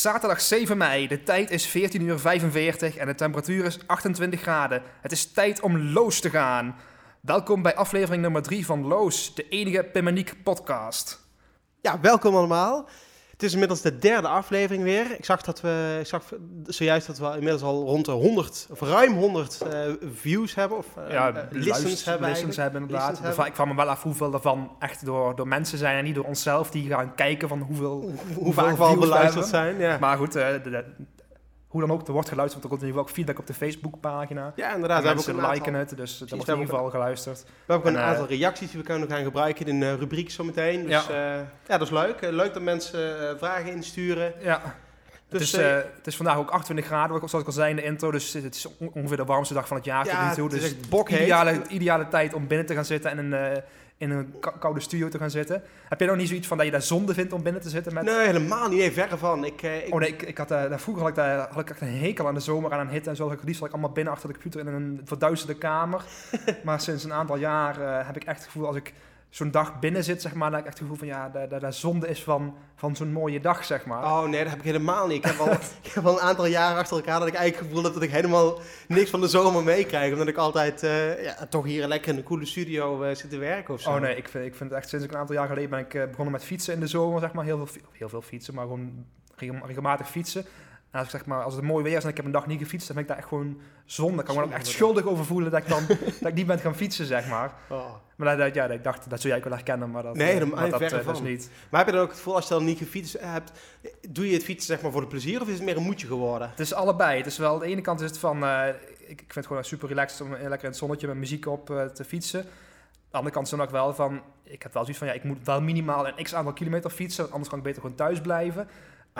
Zaterdag 7 mei, de tijd is 14.45 uur 45 en de temperatuur is 28 graden. Het is tijd om Loos te gaan. Welkom bij aflevering nummer 3 van Loos, de enige Pimaniek podcast. Ja, welkom allemaal. Het is inmiddels de derde aflevering weer. Ik zag, dat we, ik zag zojuist dat we inmiddels al rond de 100, of ruim 100 uh, views hebben. Of uh, ja, uh, listens hebben. Listens hebben inderdaad. Listens hebben. Ik vraag me wel af hoeveel daarvan echt door, door mensen zijn en niet door onszelf die gaan kijken van hoeveel, Hoe, hoe hoeveel vaak we al beluisterd zijn. Ja. Maar goed, eh, de- de- hoe dan ook, er wordt geluisterd, want er komt in ieder geval ook feedback op de Facebookpagina. ja, En inderdaad. We hebben, ook mensen een liken het, dus er we wordt in ieder geval geluisterd. we hebben ook een En, eh, aantal reacties die we kunnen gaan gebruiken in een rubriek zometeen. Dus ja. ja, dat is leuk. Eh, leuk dat mensen eh, vragen insturen. Ja. het, Dus is, eh, eh, het is vandaag ook 28 graden, zoals ik al zei in de intro. Dus het is on- ongeveer de warmste dag van het jaar ja, het is Dus bokheet. ideale, ideale tijd om binnen te gaan zitten en eh, in een kou- koude studio te gaan zitten. Heb je nog niet zoiets van dat je daar zonde vindt om binnen te zitten? Met... Nee, helemaal niet. Nee, verre van. Ik, eh, ik, Oh nee, ik, ik had, eh, daar vroeger had ik, daar, had ik echt een hekel aan de zomer, aan een hitte en zo. Ik liefst ik allemaal binnen achter de computer in een verduisterde kamer. maar sinds een aantal jaar eh, heb ik echt het gevoel, als ik zo'n dag binnen zit, zeg maar, dat ik echt het gevoel van, ja, dat dat- dat zonde is van, van zo'n mooie dag, zeg maar. Oh nee, dat heb ik helemaal niet. Ik heb, al, ik heb al een aantal jaren achter elkaar dat ik eigenlijk het gevoel heb dat ik helemaal niks van de zomer meekrijg. Omdat ik altijd eh, ja, toch hier lekker in een coole studio eh, zit te werken of zo. Oh nee, ik vind, ik vind het echt sinds ik een aantal jaar geleden ben ik eh, begonnen met fietsen in de zomer, zeg maar. Heel veel, heel veel fietsen, maar gewoon regel- regelmatig fietsen. En als, ik zeg maar, als het mooi weer is en ik heb een dag niet gefietst, dan vind ik daar echt gewoon zonde. Ik kan me er ook echt schuldig over voelen dat ik dan dat ik niet ben gaan fietsen, zeg maar. Oh. Maar dat, ja, dat, ik dacht, dat zou jij ook wel herkennen, maar dat, Nee, eh, maar dat, eh, van. niet. Maar heb je dan ook het gevoel als je dan niet gefietst hebt, doe je het fietsen zeg maar voor de plezier of is het meer een moedje geworden? Het is allebei. Het is wel, aan de ene kant is het van, eh, ik, ik vind het gewoon super relaxed om lekker in het zonnetje met muziek op te fietsen. Aan de andere kant is dan ook wel van, ik heb wel zoiets van, ja, ik moet wel minimaal een x aantal kilometer fietsen, anders kan ik beter gewoon thuis blijven.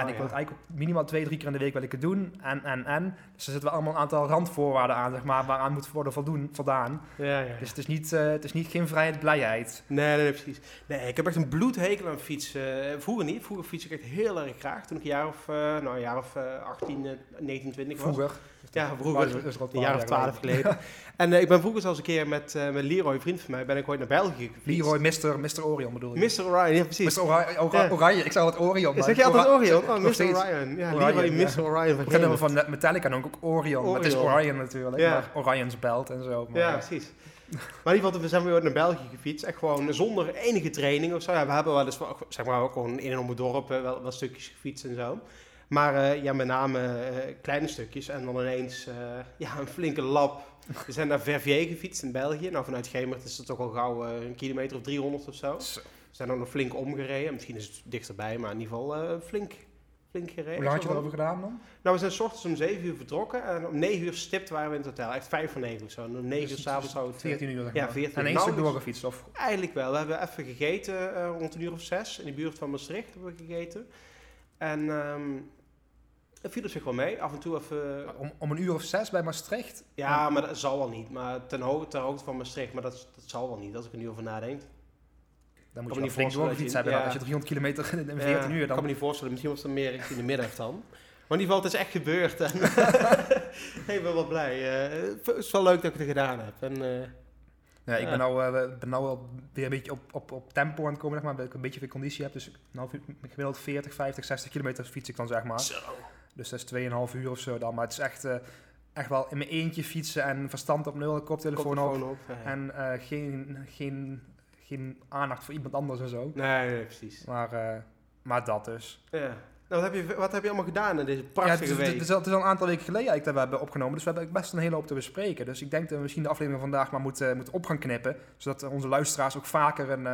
En Oh, ik wil het eigenlijk minimaal twee, drie keer in de week wil ik het doen. En, en, en. Dus er zitten wel allemaal een aantal randvoorwaarden aan, zeg maar, waaraan moet worden voldoen, voldaan. Ja, ja. Dus het is, niet, eh, het is niet geen vrijheid, blijheid. Nee, nee, precies. Nee, ik heb echt een bloedhekel aan fietsen. Eh, Vroeger niet. Vroeger fiets ik echt heel erg graag. Toen ik een jaar of, eh, nou, een jaar of eh, 18, eh, 19, 20 was. Vroeger. Ja, vroeger. Dat is Een jaar of twaalf geleden. en eh, ik ben vroeger zelfs een keer met, eh, met Leroy, een vriend van mij, ben ik ooit naar België gefietst. Leroy, Mr. Mr. Orion bedoel je? Mr. Orion, ja precies. Mr. Ora- Ja. Oranje, ik zei altijd Orion. Zeg je altijd Orion? Oh, Mr. Orion. Ja, Orion, Leroy, ja. Mr. Orion van Ik ken hem Gennep. van Metallica noem ik ook Orion, maar het is Orion. Orion natuurlijk. Ja. Maar Orion's belt en zo. Maar, Ja, eh, precies. Maar in ieder geval, we zijn weer naar België gefietst. Echt gewoon zonder enige training of zo. Ja, we hebben wel eens, zeg maar, ook gewoon in en om het dorp eh, wel, wel stukjes gefietst en zo. Maar eh, ja, met name eh, kleine stukjes. En dan ineens eh, ja, een flinke lap. We zijn naar Verviers gefietst in België. Nou, vanuit Gemert is het toch al gauw een kilometer of 300 of zo. Zo. We zijn ook nog flink omgereden. Misschien is het dichterbij, maar in ieder geval eh, flink, flink gereden. Hoe lang had je erover gedaan dan? nou, we zijn 's ochtends om 7 uur vertrokken en om 9 uur stipt waren we in het hotel. Echt 5 voor 9 of zo. En om 9 uur Dus- s'avonds zou het... eh, 14 uur. zeg ja, maar. 14 En één Nou, stuk dus- doorgefietst? Of, Eigenlijk wel. We hebben even gegeten eh, rond een uur of 6 in de buurt van Maastricht hebben we gegeten. En ehm het viel op zich wel mee. Af en toe even... om, om een uur of zes bij Maastricht? Ja, maar dat zal wel niet. Maar ten hoogte, ter hoogte van Maastricht, maar dat, dat zal wel niet als ik er nu over nadenk. Dan moet Kan je niet flink voorstellen doorgefietst dat hebben. dan. ja. Als je 300 kilometer in Ja, 14 uur, Ik kan me dan... niet voorstellen. Misschien was het meer richting de middag dan. Maar in ieder geval, het is echt gebeurd. En ik ben wel blij. Eh, het is wel leuk dat ik het gedaan heb. En, eh, Ja, ik ben nou, eh, ben nou wel weer een beetje op, op, op tempo aan het komen, zeg maar, dat ik een beetje weer conditie heb. Dus uur, gemiddeld 40, 50, 60 kilometer fiets ik dan, zeg maar. zo. Dus dat is 2,5 uur of zo dan. Maar het is echt, eh, echt wel in mijn eentje fietsen en verstand op nul, koptelefoon op. Koptelefoon op. ja. En eh, geen, geen, geen aandacht voor iemand anders en zo. Nee, nee, precies. Maar, eh, maar dat dus. Ja. Nou, wat heb, je, wat heb je allemaal gedaan in deze Ja, het, prachtige is, het, week? is al, het is al een aantal weken geleden eigenlijk dat we hebben opgenomen. Dus we hebben best een hele hoop te bespreken. Dus ik denk dat we misschien de aflevering van vandaag maar moeten, moeten op gaan knippen. Zodat onze luisteraars ook vaker een,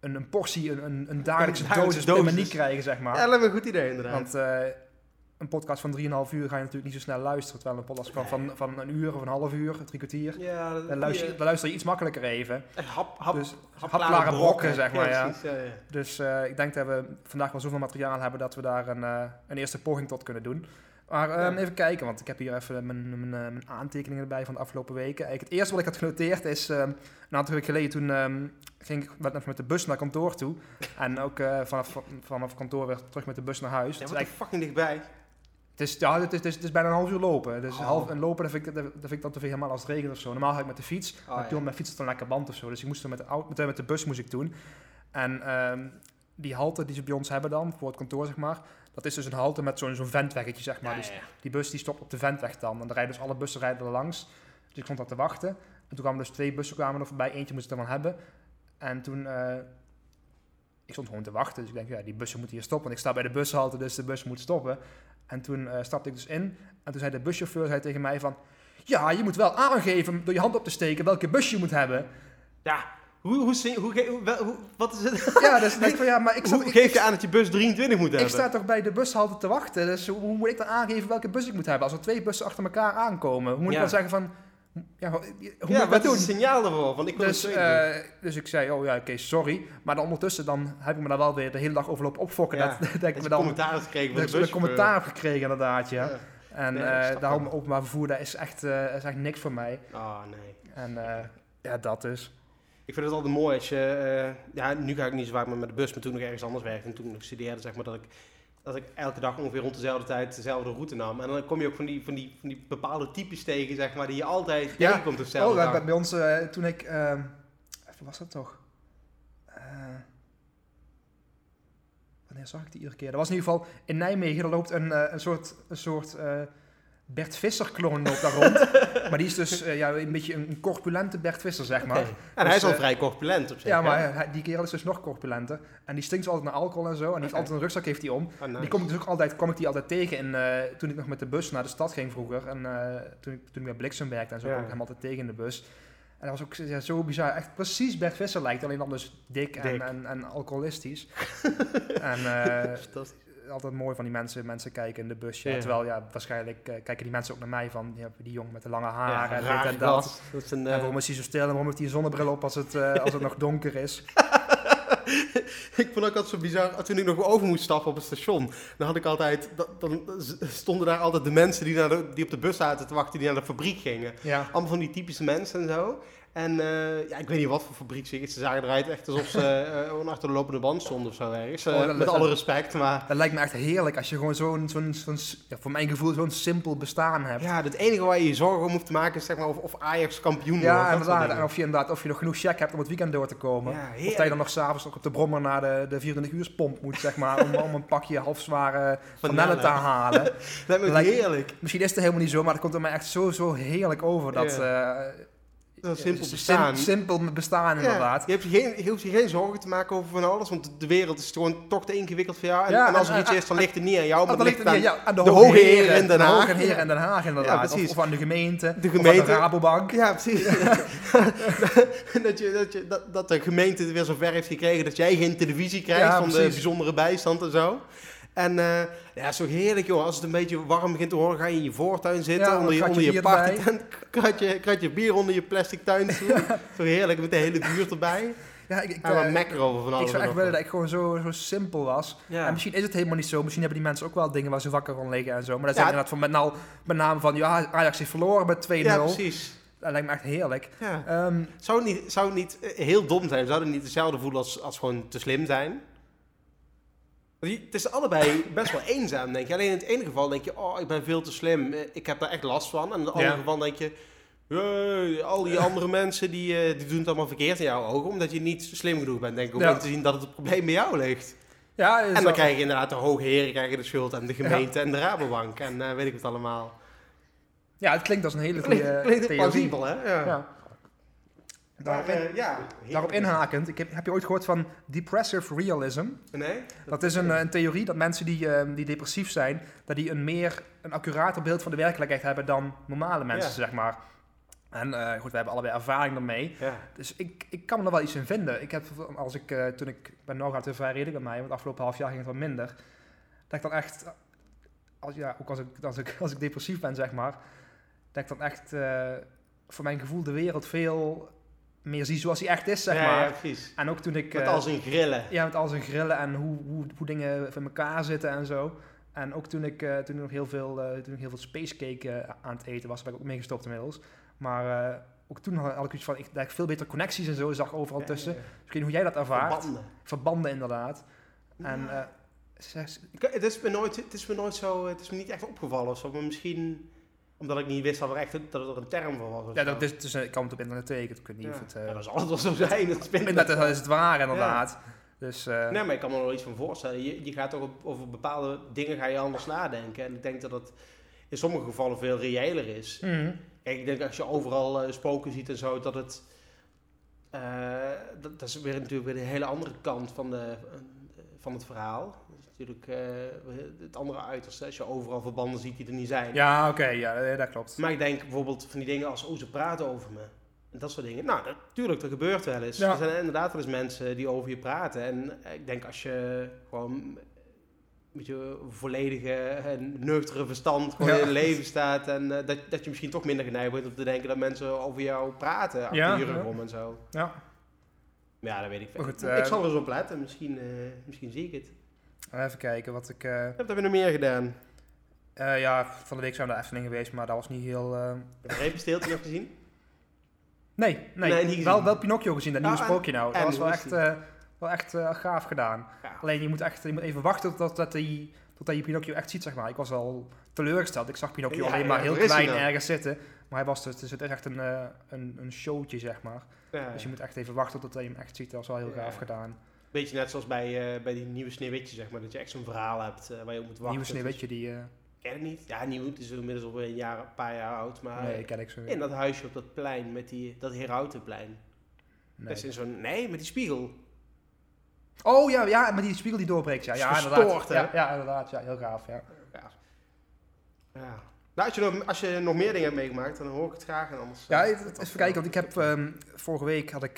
een, een portie, een, een, een dagelijkse dosis dosis. krijgen, zeg maar. Ja, dat is een goed idee inderdaad. Want een podcast van 3,5 uur ga je natuurlijk niet zo snel luisteren. Terwijl een podcast van, van, van een uur of een half uur, drie kwartier. ja, dat, Dan luister, je- dan luister je iets makkelijker even. Echt hap, hap, dus hapklare brokken, zeg maar. Ja. precies, ja, ja. Dus eh, ik denk dat we vandaag wel zoveel materiaal hebben dat we daar een, eh, een eerste poging tot kunnen doen. Maar ehm, even kijken, want ik heb hier even mijn, mijn, eh, mijn aantekeningen erbij van de afgelopen weken. Eigenlijk het eerste wat ik had genoteerd is, ehm, een aantal weken geleden toen ehm, ging ik met, met de bus naar kantoor toe. En ook eh, vanaf, vanaf kantoor weer terug met de bus naar huis. Ja, wat eigenlijk- fucking dichtbij. Het is, ja, het is, het is, het is bijna een half uur lopen. Dus Oh. half, en lopen, dat vind, ik, dat, vind ik dan te veel helemaal als het regent of zo. Normaal ga ik met de fiets, Oh, maar ja. toen met fiets had een lekker band of zo. Dus ik moest er met de, auto, met, de- met de bus moest ik doen. En ehm, die halte die ze bij ons hebben dan, voor het kantoor zeg maar, Dat is dus een halte met zo'n zo'n ventweggetje, zeg maar. Ja, Dus die bus die stopt op de ventweg dan. En dan rijden dus alle bussen rijden er langs. Dus ik stond daar te wachten. En toen kwamen dus twee bussen kwamen er voorbij. Eentje moest ik ervan hebben. En toen... eh, ik stond gewoon te wachten. Dus ik denk, ja, die bussen moeten hier stoppen. Want ik sta bij de bushalte, dus de bus moet stoppen. En toen eh, stapte ik dus in. En toen zei de buschauffeur zei tegen mij van... Ja, je moet wel aangeven door je hand op te steken welke bus je moet hebben. Ja, hoe, hoe, hoe, wat is het? Ja, dus ik denk van ja, maar ik, zat, hoe ik, geef je aan dat je bus 23 moet ik hebben? sta toch bij de bushalte te wachten. Dus hoe, hoe moet ik dan aangeven welke bus ik moet hebben? Als er twee bussen achter elkaar aankomen. Hoe moet Ja. ik dan zeggen van... Ja, hoe ja, wat dat is doen? het signaal ervoor? Want ik wil Dus, eh, dus ik zei, oh ja, oké, sorry. Maar dan ondertussen dan heb ik me daar wel weer de hele dag over lopen opfokken. Ja, Dat, dat ik me dan commentaar gekregen van dat de ik een commentaar heb gekregen inderdaad, ja. Ja. En Nee, eh, daarom openbaar vervoer, dat is echt, eh, is echt niks voor mij. Ah, nee. En ja, dat dus. Ik vind het altijd mooi als je... ja, nu ga ik niet zo vaak meer met de bus, maar toen nog ergens anders werkte en toen nog studeerde, zeg maar, dat ik, dat ik elke dag ongeveer rond dezelfde tijd dezelfde route nam. En dan kom je ook van die, van die, van die bepaalde types tegen, zeg maar, die je altijd Ja. tegenkomt op dezelfde Oh, bij, bij- ons, eh, toen ik, eh, even was dat toch? Eh, wanneer zag ik die iedere keer? Dat was in ieder geval in Nijmegen, er loopt een, eh, een soort, een soort Bert Visser-kloon loopt daar rond. maar die is dus eh, ja, een beetje een, corpulente Bert Visser, zeg maar. En hij is Dus, al eh, vrij corpulent op zich. Ja, maar hij- die kerel is dus nog corpulenter. En die stinkt altijd naar alcohol en zo. En die heeft altijd een rugzak heeft hij om. Nice. Die kom ik dus ook altijd, kwam ik die altijd tegen in, eh, toen ik nog met de bus naar de stad ging vroeger. En eh, toen, ik, toen ik bij Bliksem werkte en zo, Ja. kwam ik hem altijd tegen in de bus. En dat was ook ja, zo bizar. Echt precies Bert Visser lijkt, alleen dan dus dik, En, Dik. en, en alcoholistisch. en eh, Fantastisch. Altijd mooi van die mensen, mensen kijken in de bus. Ja. Ja. Terwijl ja, waarschijnlijk eh, kijken die mensen ook naar mij van, ja, die jongen met de lange haren Ja, en dit en dat. Dat is een, En eh, waarom is hij zo stil en waarom heeft hij een zonnebril op als het, eh, als het nog donker is? ik vond ook altijd zo bizar, toen ik nog over moest stappen op het station, dan had ik altijd, dan stonden daar altijd de mensen die, naar de, die op de bus zaten te wachten, die naar de fabriek gingen. Ja. Allemaal van die typische mensen en zo. En eh, ja, ik weet niet wat voor fabriek ze Ze zagen eruit echt alsof ze eh, gewoon achter de lopende band stonden of zo ergens. Eh, Oh, dat- met dat- alle respect, maar... Dat lijkt me echt heerlijk als je gewoon zo'n, zo'n, zo'n ja, voor mijn gevoel, zo'n simpel bestaan hebt. Ja, het enige waar je je zorgen om hoeft te maken is zeg maar of, of Ajax kampioen Ja, wordt. dat inderdaad. En of je inderdaad, of je nog genoeg check hebt om het weekend door te komen. Ja, of dat je dan nog s'avonds nog op de brommer naar de, de 24 uur pomp moet, zeg maar, om, om een pakje halfzware vanille te halen. Lijkt me heerlijk. Misschien is het helemaal niet zo, maar het komt er mij echt zo, zo heerlijk over. Dat, eh, Zo'n simpel sim- bestaan. simpel bestaan, Ja, inderdaad. je, hebt je, geen, je hoeft je geen zorgen te maken over van alles, want de wereld is gewoon toch te ingewikkeld voor jou. En, Ja, en als er iets is, dan ligt het niet aan jou, maar dan ligt het aan... de, de hoge heren, in Den de Haag. hoge heren in Den Haag, inderdaad. Ja. Of, of aan de gemeente. De Of aan gemeente. de Rabobank. Ja, precies. dat, je, dat, je, dat, dat de gemeente weer zover heeft gekregen dat jij geen televisie krijgt van de bijzondere bijstand en zo. En eh ja, zo heerlijk joh. Als het een beetje warm begint te worden, ga je in je voortuin zitten. Ja, onder je, onder kratje je bier erbij. partytent. Kratje, kratje bier onder je plastic tuinstoel. Zo heerlijk, met de hele buurt erbij. Ja, ik, ik, En wat eh, mekker over van alles. ik zou echt willen dat ik gewoon zo, zo simpel was. Ja. En misschien is het helemaal niet zo. Misschien hebben die mensen ook wel dingen waar ze wakker van liggen en zo. Maar dat zijn inderdaad van met, nou, met name van, ja, Ajax heeft verloren met 2-0. ja, precies. dat lijkt me echt heerlijk. Ehm, Zou het niet, zou het niet eh, heel dom zijn? Zou het niet hetzelfde voelen als, als gewoon te slim zijn? Het is allebei best wel eenzaam, denk je. Alleen in het ene geval denk je, oh, ik ben veel te slim. eh, Ik heb daar echt last van. En in het andere Ja. geval denk je, "Hey, al die andere mensen die, eh, die doen het allemaal verkeerd in jouw ogen. Omdat je niet slim genoeg bent, denk ik, om Ja. te zien dat het probleem bij jou ligt. ja, En dan wel- krijg je inderdaad de hoge heren krijgen de schuld. En de gemeente en de Rabobank. En eh, weet ik het allemaal. ja, het klinkt als een hele goede klinkt plausibel, hè? Ja. Eh, ja. daarop inhakend, ik heb, heb je ooit gehoord van depressive realism? Nee? Dat is een, eh, een theorie dat mensen die, eh, die depressief zijn, dat die een meer, een accurater beeld van de werkelijkheid hebben dan normale mensen, Ja. zeg maar. En eh, goed, we hebben allebei ervaring daarmee. Ja. Dus ik, ik kan me er wel iets in vinden. Ik heb, als ik, eh, toen ik, gaat het vrij redelijk bij mij, want afgelopen half jaar ging het wat minder. Dat ik dan echt, als, ja, ook als ik, als, ik, als ik depressief ben, zeg maar, dat ik dan echt eh, voor mijn gevoel de wereld veel meer zie zoals die echt is, zeg ja, maar. ja. En ook toen ik... Met eh, al zijn grillen. ja, met al zijn grillen en hoe, hoe, hoe dingen in elkaar zitten en zo. En ook toen ik, eh, toen ik nog heel veel, eh, toen ik heel veel spacecake eh, aan het eten was, ben ik ook mee gestopt inmiddels. Maar eh, ook toen had, ik iets van, ik, dat ik veel beter connecties en zo zag overal tussen. Ja, niet hoe jij dat ervaart. Verbanden. Verbanden inderdaad. En Ja. eh, zes- Ik- het, is me nooit, het is me nooit zo, het is me niet echt opgevallen of zo, maar misschien omdat ik niet wist dat er, echt, dat er een term voor was. ja, dat is, dus, eh, ik kan het op internet tegen, ik weet niet Ja. of het... eh, Ja, dat zal het wel zo zijn. Dat is dat, dat is het waar inderdaad. Dus eh, Nee, maar ik kan me er wel iets van voorstellen. Je, je gaat toch op, over bepaalde dingen ga je anders nadenken. En ik denk dat dat in sommige gevallen veel reëler is. mhm. Kijk, ik denk als je overal spoken ziet en zo, dat het... dat, dat is weer natuurlijk weer de hele andere kant van, de, van het verhaal. Natuurlijk eh, het andere uiterste. Als je overal verbanden ziet die er niet zijn. ja, oké, ja, eh, dat klopt. Maar ik denk bijvoorbeeld van die dingen als, oh, ze praten over me. En dat soort dingen. Nou, natuurlijk, dat gebeurt wel eens. Ja. Er zijn inderdaad wel eens mensen die over je praten. En eh, ik denk als je gewoon met je volledige en nuchtere verstand gewoon Ja. in het leven staat. En eh, dat, dat je misschien toch minder geneigd bent om te denken dat mensen over jou praten. Achter Ja, je om en zo. Ja, ja, dat weet ik veel. Ik eh, zal er eens op letten. Misschien, eh, misschien zie ik het. Even kijken wat ik... eh, Wat heb je nog meer gedaan? eh, ja, van de week zijn we naar Efteling geweest, maar dat was niet heel... eh, Heb je nog gezien? Nee, nee, Nee, niet gezien. wel, wel Pinocchio gezien, dat nieuwe Ah, sprookje nou. Dat was wel echt, wel echt gaaf gedaan. Ja. Alleen je moet, echt, je moet even wachten tot, dat die, totdat je Pinocchio echt ziet, zeg maar. Ik was al teleurgesteld. Ik zag Pinocchio Ja, alleen maar heel hij klein ergens zitten. Maar hij was dus, dus het is echt een, een, een showtje, zeg maar. Dus je moet echt even wachten tot je hem echt ziet. Dat was wel heel gaaf gedaan. Beetje net zoals bij, eh, bij die nieuwe Sneeuwwitje, zeg maar. Dat je echt zo'n verhaal hebt eh, waar je op moet wachten. Nieuwe Sneeuwwitje, die... eh Ken het niet? Ja, nieuw. Het is inmiddels al een, jaar, een paar jaar oud. Maar nee, ken ik zo in dat huisje op dat plein, met die, dat Herautenplein. nee. Dat is in zo'n... Nee, met die spiegel. Oh ja, ja, maar die spiegel die doorbreekt. Ja, ja inderdaad. hè? Ja, ja, inderdaad. Ja, heel gaaf, ja. Ja. ja. Nou, als je, nog, als je nog meer dingen hebt meegemaakt, dan hoor ik het graag. En anders, Ja, het, het- even kijken, want ik heb ehm, vorige week had ik,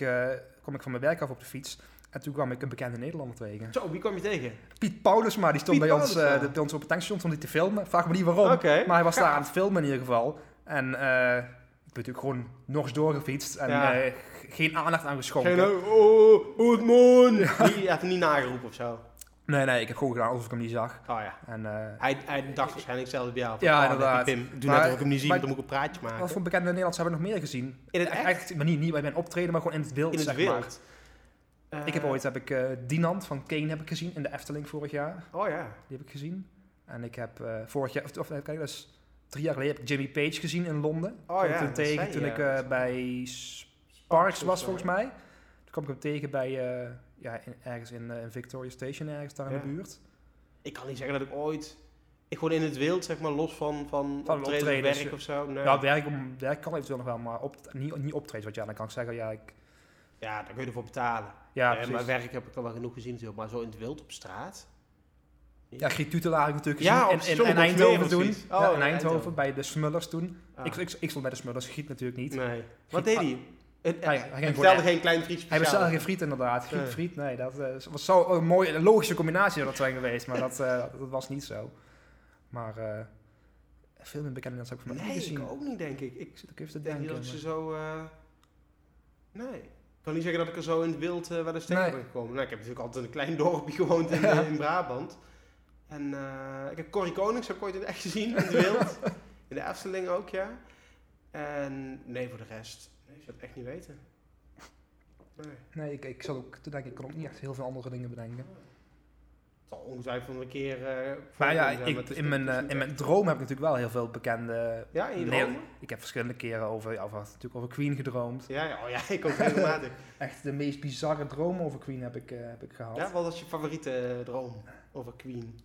kwam ik van mijn werk af op de fiets. En toen kwam ik een bekende Nederlander tegen. Zo, wie kwam je tegen? Piet Paulusma, die stond Piet bij ons, Paulusma. eh, de- bij ons op het tankstation stond hij te filmen. Vraag me niet waarom, maar hij was daar aan het filmen in ieder geval. En eh, ik ben natuurlijk gewoon nog eens doorgefietst en Ja. eh, geen aandacht aan geschonken. Geen, oh. Die hebt hem niet nageroepen of zo. Nee, nee, ik heb gewoon gedaan alsof ik hem niet zag. Oh ja. En, Hij, hij dacht waarschijnlijk zelf bij jou. Ja, oh, inderdaad. Pim, doe Maar- net of ik hem niet zie, maar- want dan moet ik een praatje maken. wat voor bekende Nederlanders hebben we nog meer gezien? In het echt? Echt, maar niet, niet bij mijn optreden, maar gewoon in het beeld, In het zeg wild. maar. Eh, Ik heb ooit heb ik, eh, Dinant van Kane heb ik gezien in de Efteling vorig jaar. Oh ja. Die heb ik gezien. En ik heb eh, vorig jaar, of, kijken, dat is drie jaar geleden, heb ik Jimmy Page gezien in Londen. Oh ja, tegen zei toen ik eh, bij Sparks was volgens mij. Toen kwam ik hem tegen bij, eh, ja, in- ergens in, eh, in Victoria Station, ergens daar in Ja. de buurt. Ik kan niet zeggen dat ik ooit... Ik gewoon in het wild, zeg maar, los van, van, Van optreden werk of zo. Nee. Ja, werk, om, werk kan eventueel nog wel, maar op, niet, niet optreden. Want ja, dan kan ik zeggen, ja, ik, Ja, daar kun je ervoor betalen. ja, Eh, precies. maar werk heb ik al wel genoeg gezien natuurlijk. Maar zo in het wild op straat... Ja, Griet Tutelaar heb ik natuurlijk Ja, gezien Station in op Eindhoven toen. ja, Oh, in in Eindhoven, Eindhoven. bij de Smullers toen. Ah. Ik, ik, ik stond bij de Smullers, Griet natuurlijk niet. Nee. Wat deed hij? Ja, ja, hij hij bestelde geen klein frietje Hij speciaal. bestelde geen friet inderdaad. Nee. friet, nee. Dat eh, was zo een mooie, een logische combinatie dat zijn geweest, maar dat, eh, dat was niet zo. Maar eh veel meer bekende mensen heb ik van mij Nee, niet gezien. ik ook niet, denk ik. Ik Zit ik even te denk niet denken. dat ze zo... eh, Nee. Ik kan niet zeggen dat ik er zo in het wild eh wel eens tegen Nee. ben gekomen. Nou, ik heb natuurlijk altijd een klein dorpje gewoond in, Ja. in Brabant. En eh, ik heb Corrie Konings heb ik ooit in het echt gezien, in het wild. in de Efteling ook, ja. En nee, voor de rest... Nee, ik zou het echt niet weten. Nee. Nee, ik, ik zat ook te denken, ik kon ook niet echt heel veel andere dingen bedenken. Het zal ongetwijfeld een keer... eh Maar ja, zijn, ik, is in, mijn, eh, in mijn droom heb ik natuurlijk wel heel veel bekende... Ja, in je? Ik heb verschillende keren over, ja, natuurlijk over Queen gedroomd. Ja, ja, oh ja, ik ook regelmatig. Echt de meest bizarre droom over Queen heb ik, eh, heb ik gehad. ja, wat was je favoriete eh, droom over Queen?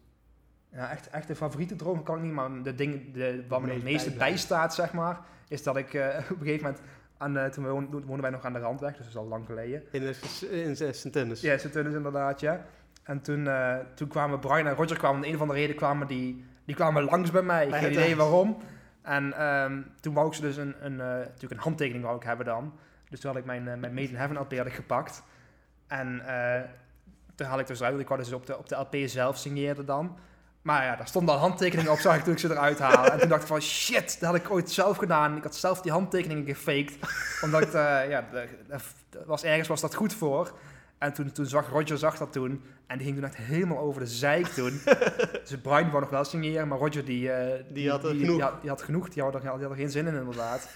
Ja, echt, echt de favoriete droom kan ik niet, maar de ding, de, wat me het meest meeste bijstaat, zeg maar, is dat ik eh, op een gegeven moment, aan, eh, toen woonden, wij nog aan de Randweg, dus dat is al lang geleden. In, in Sint-Dennis. Ja, ze tunnen inderdaad, ja. En toen, eh, toen kwamen Brian en Roger kwamen, om een of andere reden kwamen die, die kwamen langs bij mij. Bij Geen idee waarom. En ehm, toen wou ik ze dus een, een, eh, natuurlijk een handtekening wou ik hebben dan. Dus toen had ik mijn, eh, mijn Made in Heaven LP had ik gepakt. En toen had ik dus uit, ik wou dus op de, op de LP zelf signeerde dan. Maar ja, daar stond al handtekeningen op, zag ik toen ik ze eruit haalde. En toen dacht ik van, shit, dat had ik ooit zelf gedaan. Ik had zelf die handtekeningen gefaked. Omdat ik, ja, was, ergens was dat goed voor. En toen, toen zag Roger zag dat toen. En die ging toen echt helemaal over de zeik toen. dus Brian wou nog wel signeren, maar Roger die... eh, Die had genoeg. Die had, die had genoeg, die had, er, die had er geen zin in inderdaad.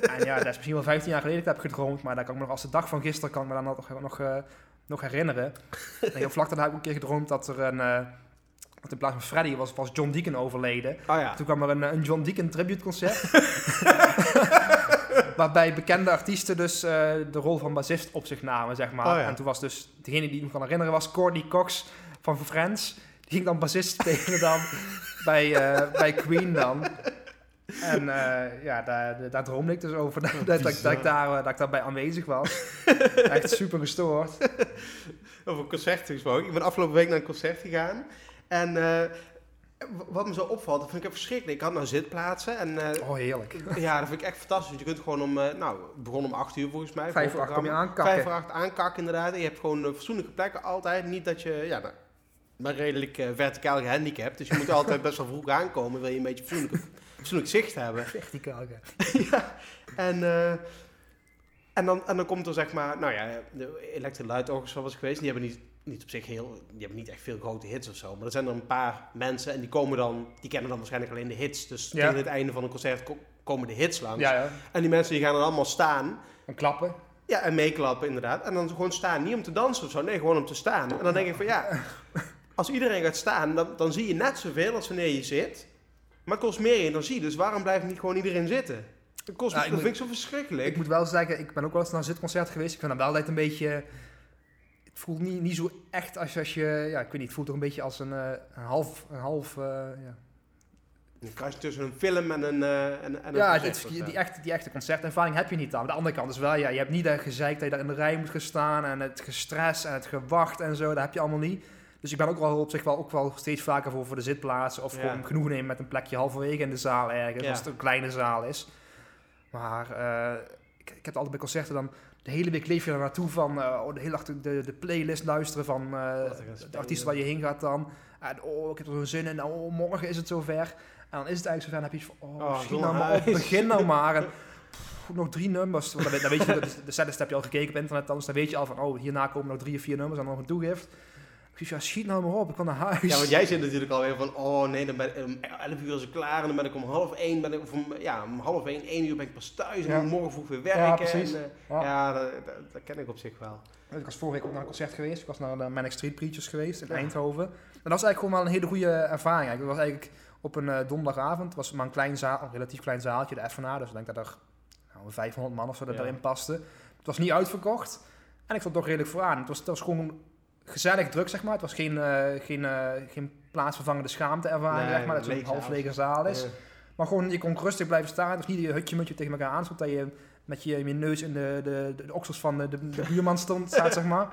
en ja, dat is misschien wel 15 jaar geleden dat ik heb gedroomd. Maar daar kan ik me nog als de dag van gisteren kan ik me dan nog, nog, eh, nog herinneren. en heel vlak daarna heb ik een keer gedroomd dat er een... eh, dat in plaats van Freddy was, was John Deacon overleden. Oh ja. Toen kwam er een, een John Deacon tribute concert. waarbij bekende artiesten dus eh, de rol van bassist op zich namen, zeg maar. Oh ja. En toen was dus, degene die ik me kan herinneren was Courtney Cox van Friends. Die ging dan bassist spelen dan bij, eh, bij Queen dan. En eh, ja, daar, daar droomde ik dus over, dat, dat, dat, dat ik daar, dat ik daarbij aanwezig was. Echt super gestoord. Over concerten gesproken. Ik ben afgelopen week naar een concert gegaan. En wat me zo opvalt, dat vind ik echt verschrikkelijk. Ik had nou zitplaatsen en eh, Oh, heerlijk. ja, dat vind ik echt fantastisch. Want je kunt gewoon om, eh, nou, het begon om 8 uur volgens mij. Vijf voor acht kom je aankakken. Vijf voor acht aankakken inderdaad. En je hebt gewoon eh, fatsoenlijke plekken altijd. Niet dat je, ja, nou, maar redelijk eh, verticaal gehandicapt. Dus je moet altijd best wel vroeg aankomen. Wil je een beetje fatsoenlijk, fatsoenlijk zicht hebben. Verticaal, ja. en, eh, en, dan, en dan komt er zeg maar, nou ja, de Light Orchestra was geweest. Die hebben niet, niet op zich heel, die hebben niet echt veel grote hits of zo. Maar er zijn er een paar mensen en die komen dan, die kennen dan waarschijnlijk alleen de hits. Dus Ja. tegen het einde van een concert ko- komen de hits langs. Ja, ja. En die mensen die gaan dan allemaal staan. En klappen. Ja, en meeklappen inderdaad. En dan gewoon staan. Niet om te dansen of zo. Nee, gewoon om te staan. En dan denk ik van ja, als iedereen gaat staan, dan, dan zie je net zoveel als wanneer je zit. Maar het kost meer energie. Dus waarom blijft niet gewoon iedereen zitten? Het kost, Ja, dat moet- vind ik zo verschrikkelijk. Ik moet wel zeggen, ik ben ook wel eens naar een zitconcert geweest. Ik vind dat wel altijd een beetje... Het voelt niet, niet zo echt als, als je... Ja, ik weet niet, het voelt toch een beetje als een, eh, een half... Een half eh, ja, Een kruis tussen een film en een, eh en, en een ja concert die, die, echte, die echte concertervaring heb je niet dan. Aan de andere kant is wel, ja, je hebt niet dat gezeik dat je daar in de rij moet gaan staan. En het gestres en het gewacht en zo, dat heb je allemaal niet. Dus ik ben ook wel op zich wel, ook wel steeds vaker voor, voor de zitplaatsen. Of Ja. gewoon genoeg nemen met een plekje halverwege in de zaal ergens. Ja. Als het een kleine zaal is. Maar ik, ik heb altijd bij concerten dan... De hele week leef je er naartoe van eh, oh, de hele dag de, de, playlist luisteren van eh, de artiest waar je heen gaat dan. En oh, ik heb er zo'n zin in. Oh, morgen is het zover. En dan is het eigenlijk zover. En dan heb je iets van, oh, Oh, doe nou maar op, begin nou maar. En, nog drie nummers. Want dan, weet- je, de, de setlist heb je al gekeken op internet, dan, dus dan weet je al van, oh, hierna komen nog drie of vier nummers en dan nog een toegift. Ik zeg, ja, schiet nou maar op, ik kan naar huis. Ja, want jij zit natuurlijk alweer van, oh nee, dan ben ik, om 11 uur is klaar en dan ben ik om half één, ben ik, of om, ja, om half één, één uur ben ik pas thuis en Ja. morgen vroeg weer werken. Ja, precies. En, eh, Ja. ja, dat, dat, dat ken ik op zich wel. Ik was vorige week ook naar een concert geweest. Ik was naar de Manic Street Preachers geweest in. Eindhoven. En dat was eigenlijk gewoon wel een hele goede ervaring. Het was eigenlijk op een eh, donderdagavond. Het was maar een klein zaal, een relatief klein zaaltje, de FNA. Dus ik denk dat er nou, 500 man of zo dat erin paste. Het was niet uitverkocht. En ik het toch redelijk vooraan. Het was, het was gewoon gezellig druk, zeg maar. Het was geen, eh, geen, eh, geen plaatsvervangende schaamte ervaring, Nee, zeg maar. Dat een half zaal. lege zaal is. Maar gewoon, je kon rustig blijven staan. Was niet je hutje mutje tegen elkaar aanstond. Dat je met je, je neus in de, de, de, de oksels van de, de, de buurman stond, staat, zeg maar.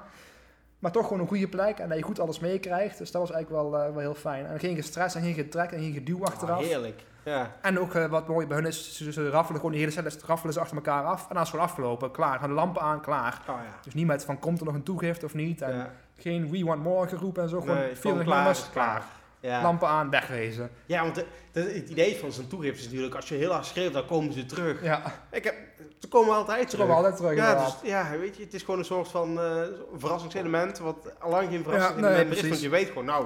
Maar toch gewoon een goede plek en dat je goed alles meekrijgt. Dus dat was eigenlijk wel, eh, wel heel fijn. En geen gestres en geen getrek en geen geduw achteraf. Oh, heerlijk. Ja. En ook wat mooi bij hun is, ze, ze raffelen gewoon die hele set raffelen ze achter elkaar af. En dan is het gewoon afgelopen, klaar. Gaan de lampen aan, klaar. Oh ja. Dus niet met van, komt er nog een toegift of niet? En ja. Geen we want more geroep en zo. Gewoon Nee, 40 gewoon klaar nummers, is klaar. Ja. Lampen aan, wegwezen. ja, want de- de- het idee van zo'n toegift is natuurlijk, als je heel hard schreeuwt, dan komen ze terug. Ja, Ik heb, ze komen altijd ze terug. komen altijd terug Ja, dus, ja, weet je, het is gewoon een soort van eh, verrassingselement, wat lang geen verrassingselement nee, is, want je weet gewoon, nou,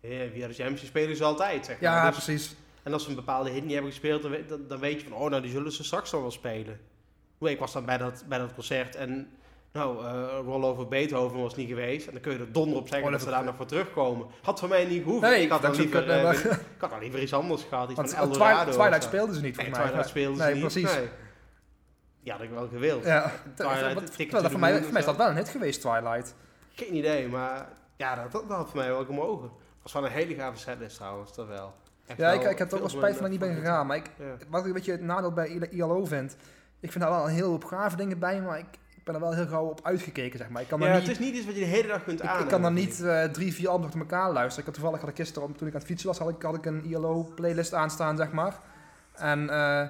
eh, via de Jams spelen ze altijd, zeg maar. Ja, Dus- precies. en als ze een bepaalde hit niet hebben gespeeld, dan weet, dan, dan weet je van, oh, nou, die zullen ze straks dan wel spelen. Ik was dan bij dat, bij dat concert en, nou, eh Roll Over Beethoven was niet geweest. En dan kun je er donder op zeggen Oh, dat dat ze daar nog voor terugkomen. Had voor mij niet gehoeven. Nee, ik had dan dat liever, eh, eh, ik had dan liever iets anders gehad, iets Want van. Twilight, Twilight speelden ze niet, Nee, volgens mij. Twilight speelden ze nee, niet. precies. Nee. Ja, had ik wel gewild. Ja, Twilight, wat- dat the voor mij, voor mij is dat wel een hit geweest, Twilight. Geen idee, maar ja, dat, dat, dat had voor mij wel gemogen. was wel een hele gave setlist trouwens, dat wel. Echt Ja, ik, wel ik heb er ook wel spijt van dat ik niet ben gegaan. Maar ik, Ja. wat ik een beetje het nadeel bij IL- ILO vind, ik vind daar wel een heel hoop gave dingen bij, maar ik ben er wel heel gauw op uitgekeken, zeg maar. Ik kan Ja, het is niet iets wat je de hele dag kunt aan. ik kan daar niet eh, drie, vier albums achter elkaar luisteren. Ik had toevallig, had ik gisteren, toen ik aan het fietsen was, had ik, had ik een ILO-playlist aanstaan, zeg maar. En eh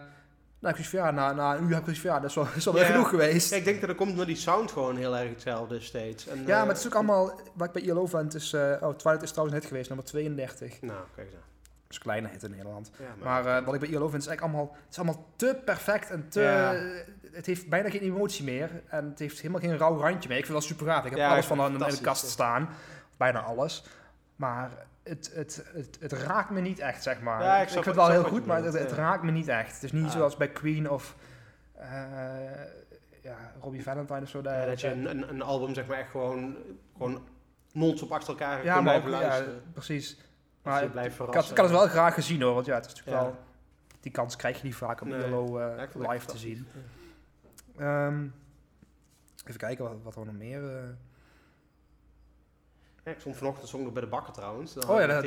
nou, ik ja, na, na een uur heb ik ja, dat is wel, is wel Ja. genoeg geweest. Ja, ik denk dat er komt door die sound gewoon heel erg hetzelfde is steeds. En, Ja, eh, maar het is ook allemaal, wat ik bij ILO vind, is, oh, Twilight is trouwens hit geweest, nummer 32. Nou, kijk eens. Dat is een kleine hit in Nederland. Ja, Maar wat ik bij ILO vind is eigenlijk allemaal, het is allemaal te perfect en te. Het heeft bijna geen emotie meer en het heeft helemaal geen rauw randje meer. Ik vind dat super gaaf. Ik heb Ja, alles van in de kast staan, bijna alles. Maar het, het, het, het raakt me niet echt, zeg maar. Ja, ik vind het wel heel goed, maar het, het ja. raakt me niet echt. Het is niet Ah. zoals bij Queen of eh, ja, Robbie Valentine of zo. Ja, dat je een, een, een album zeg maar echt gewoon, gewoon non-stop achter elkaar ja, kunt ook, blijven ja, luisteren. precies. Maar ik, blijft ik had, verrassen. ik had het wel graag gezien hoor, want ja, het is natuurlijk Ja. wel die kans krijg je niet vaak om Nee. Eh, Ja, live te zien. Ehm, even kijken wat, wat er nog meer... Ja, ik stond vanochtend stond ik bij de bakker trouwens. Dan Oh ja, dat-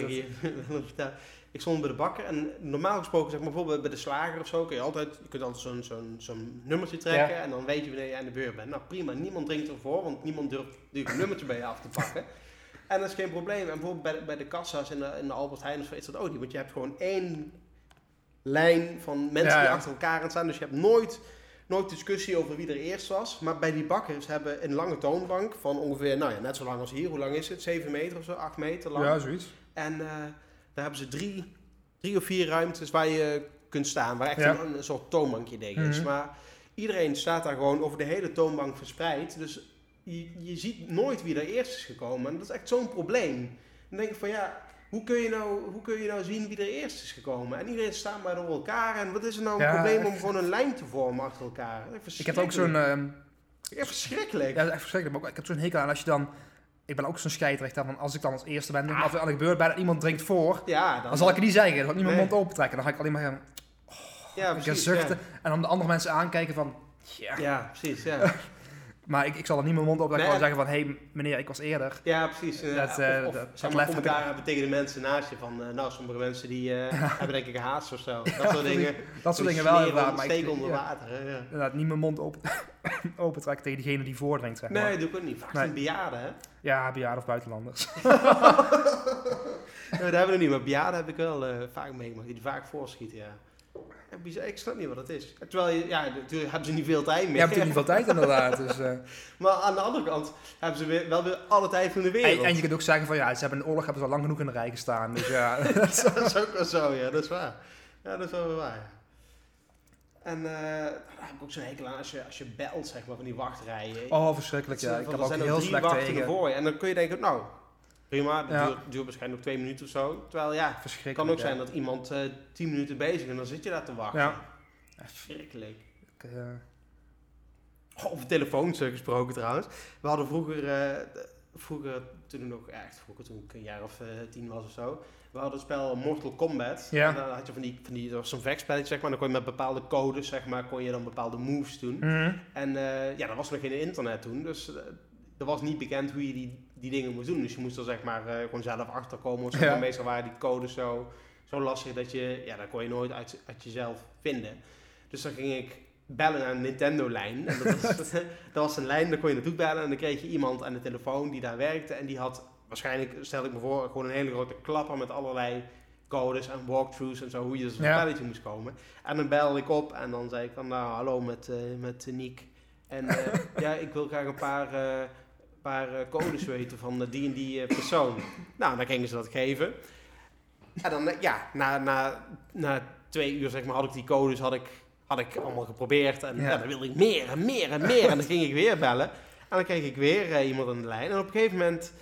ik stond bij de bakker en normaal gesproken, zeg maar bijvoorbeeld bij de slager of zo, kun je altijd, je kunt altijd zo'n zo'n zo'n nummertje trekken Ja. en dan weet je wanneer je aan de beurt bent. Nou prima, niemand drinkt ervoor, want niemand durft een nummertje bij je af te pakken. En dat is geen probleem. En bijvoorbeeld bij de, bij de kassa's in de, in de Albert Heijn of zo is dat ook niet, want je hebt gewoon één lijn van mensen Ja, die achter elkaar aan staan, dus je hebt nooit... Nooit discussie over wie er eerst was. Maar bij die bakkers hebben een lange toonbank van ongeveer, nou ja, net zo lang als hier. Hoe lang is het? 7 meter of zo? 8 meter lang. ja, zoiets. En eh, daar hebben ze drie, drie of vier ruimtes waar je kunt staan. Waar echt Ja. een, een soort toonbankje tegen is. Mhm. Maar iedereen staat daar gewoon over de hele toonbank verspreid. Dus je, je ziet nooit wie er eerst is gekomen. En dat is echt zo'n probleem. Dan denk ik van ja, hoe kun, je nou, hoe kun je nou zien wie er eerst is gekomen? En iedereen staat maar door elkaar. En wat is er nou een Ja, probleem om gewoon een lijn te vormen achter elkaar? Ik heb ook zo'n... ehm, Echt verschrikkelijk. ja, echt verschrikkelijk. Maar ik heb zo'n hekel aan als je dan... Ik ben ook zo'n scheidrecht aan van als ik dan als eerste ben, Ah. of er gebeurt bij dat iemand drinkt voor, Ja, dan zal ik het niet zeggen. Dan zal ik niet mijn Nee. mond open trekken. Dan ga ik alleen maar gaan, ja, gaan precies, zuchten. En dan de andere mensen aankijken van... Ja precies. Ja. Maar ik, ik zal er niet mijn mond. Nee. Ik zal zeggen van... Hé, meneer, ik was eerder. Ja, precies. Dat, eh, of, of dat- zeg maar commentaar hebben tegen de mensen naast je. Van, eh, nou, sommige mensen die eh, hebben denk ik een haast of zo. Dat soort dingen. Dat soort dingen wel inderdaad. Maar Steek onder water. ja. inderdaad, niet mijn mond open, open trekken tegen diegene die voordringt, zeg maar. Nee, dat doe ik ook niet. Vaak zijn bejaarden, hè? Ja, bejaarden of buitenlanders. Ja, dat hebben we niet. Maar bejaarden heb ik wel vaak meegemaakt. Die vaak voorschieten, ja. Bizar. Ik snap niet wat dat is. Terwijl, je, ja, natuurlijk hebben ze niet veel tijd Je meer. hebt natuurlijk niet veel tijd inderdaad. Dus, eh, Maar aan de andere kant hebben ze weer, wel weer alle tijd van de wereld. en, en je kunt ook zeggen van ja, ze hebben een oorlog hebben ze al lang genoeg in de rij gestaan. Dus ja, dat is ook wel zo, ja, dat is waar. Ja, dat is wel weer waar. ja. En eh, daar heb ik ook zo'n hekel aan als je, als je belt, zeg maar, van die wachtrijen. oh verschrikkelijk ja. Ik heb ook heel slecht tegen. voor je. En dan kun je denken, nou, prima, dat Ja. duurt, duurt waarschijnlijk nog twee minuten of zo. Terwijl ja, het Verschrikkelijk. kan ook zijn dat iemand eh tien minuten bezig is en dan zit je daar te wachten. Ja. Verschrikkelijk. Ik, Oh, Over telefoons eh, gesproken trouwens. We hadden vroeger, d- vroeger toen ik nog, echt vroeger toen ik een jaar of tien was of zo. We hadden het spel Mortal Kombat. Ja. En dan had je van die, van die dat was zo'n vechtspelletje zeg maar. Dan kon je met bepaalde codes zeg maar, kon je dan bepaalde moves doen. mhm. En ja, er was nog geen internet toen. Dus er was niet bekend hoe je die, die dingen moest doen. Dus je moest er zeg maar eh, gewoon zelf achterkomen. Of zo. Ja. Meestal waren die codes zo, zo lastig dat je, ja, dat kon je nooit uit, uit jezelf vinden. Dus dan ging ik bellen naar een Nintendo-lijn. En dat was, dat was een lijn, daar kon je naartoe bellen. En dan kreeg je iemand aan de telefoon die daar werkte. En die had waarschijnlijk, stel ik me voor, gewoon een hele grote klapper met allerlei codes en walkthroughs en zo, hoe je zo'n Ja. spelletje moest komen. En dan belde ik op en dan zei ik van, nou, hallo met, eh met Niek. En eh, ja, ik wil graag een paar, paar eh, codes weten van die en die eh, persoon. Nou, dan gingen ze dat geven. En dan, eh, ja, na, na, na twee uur zeg maar, had ik die codes had ik, had ik allemaal geprobeerd. En Ja. ja. dan wilde ik meer en meer en meer. En dan ging ik weer bellen. En dan kreeg ik weer iemand aan de lijn. En op een gegeven moment...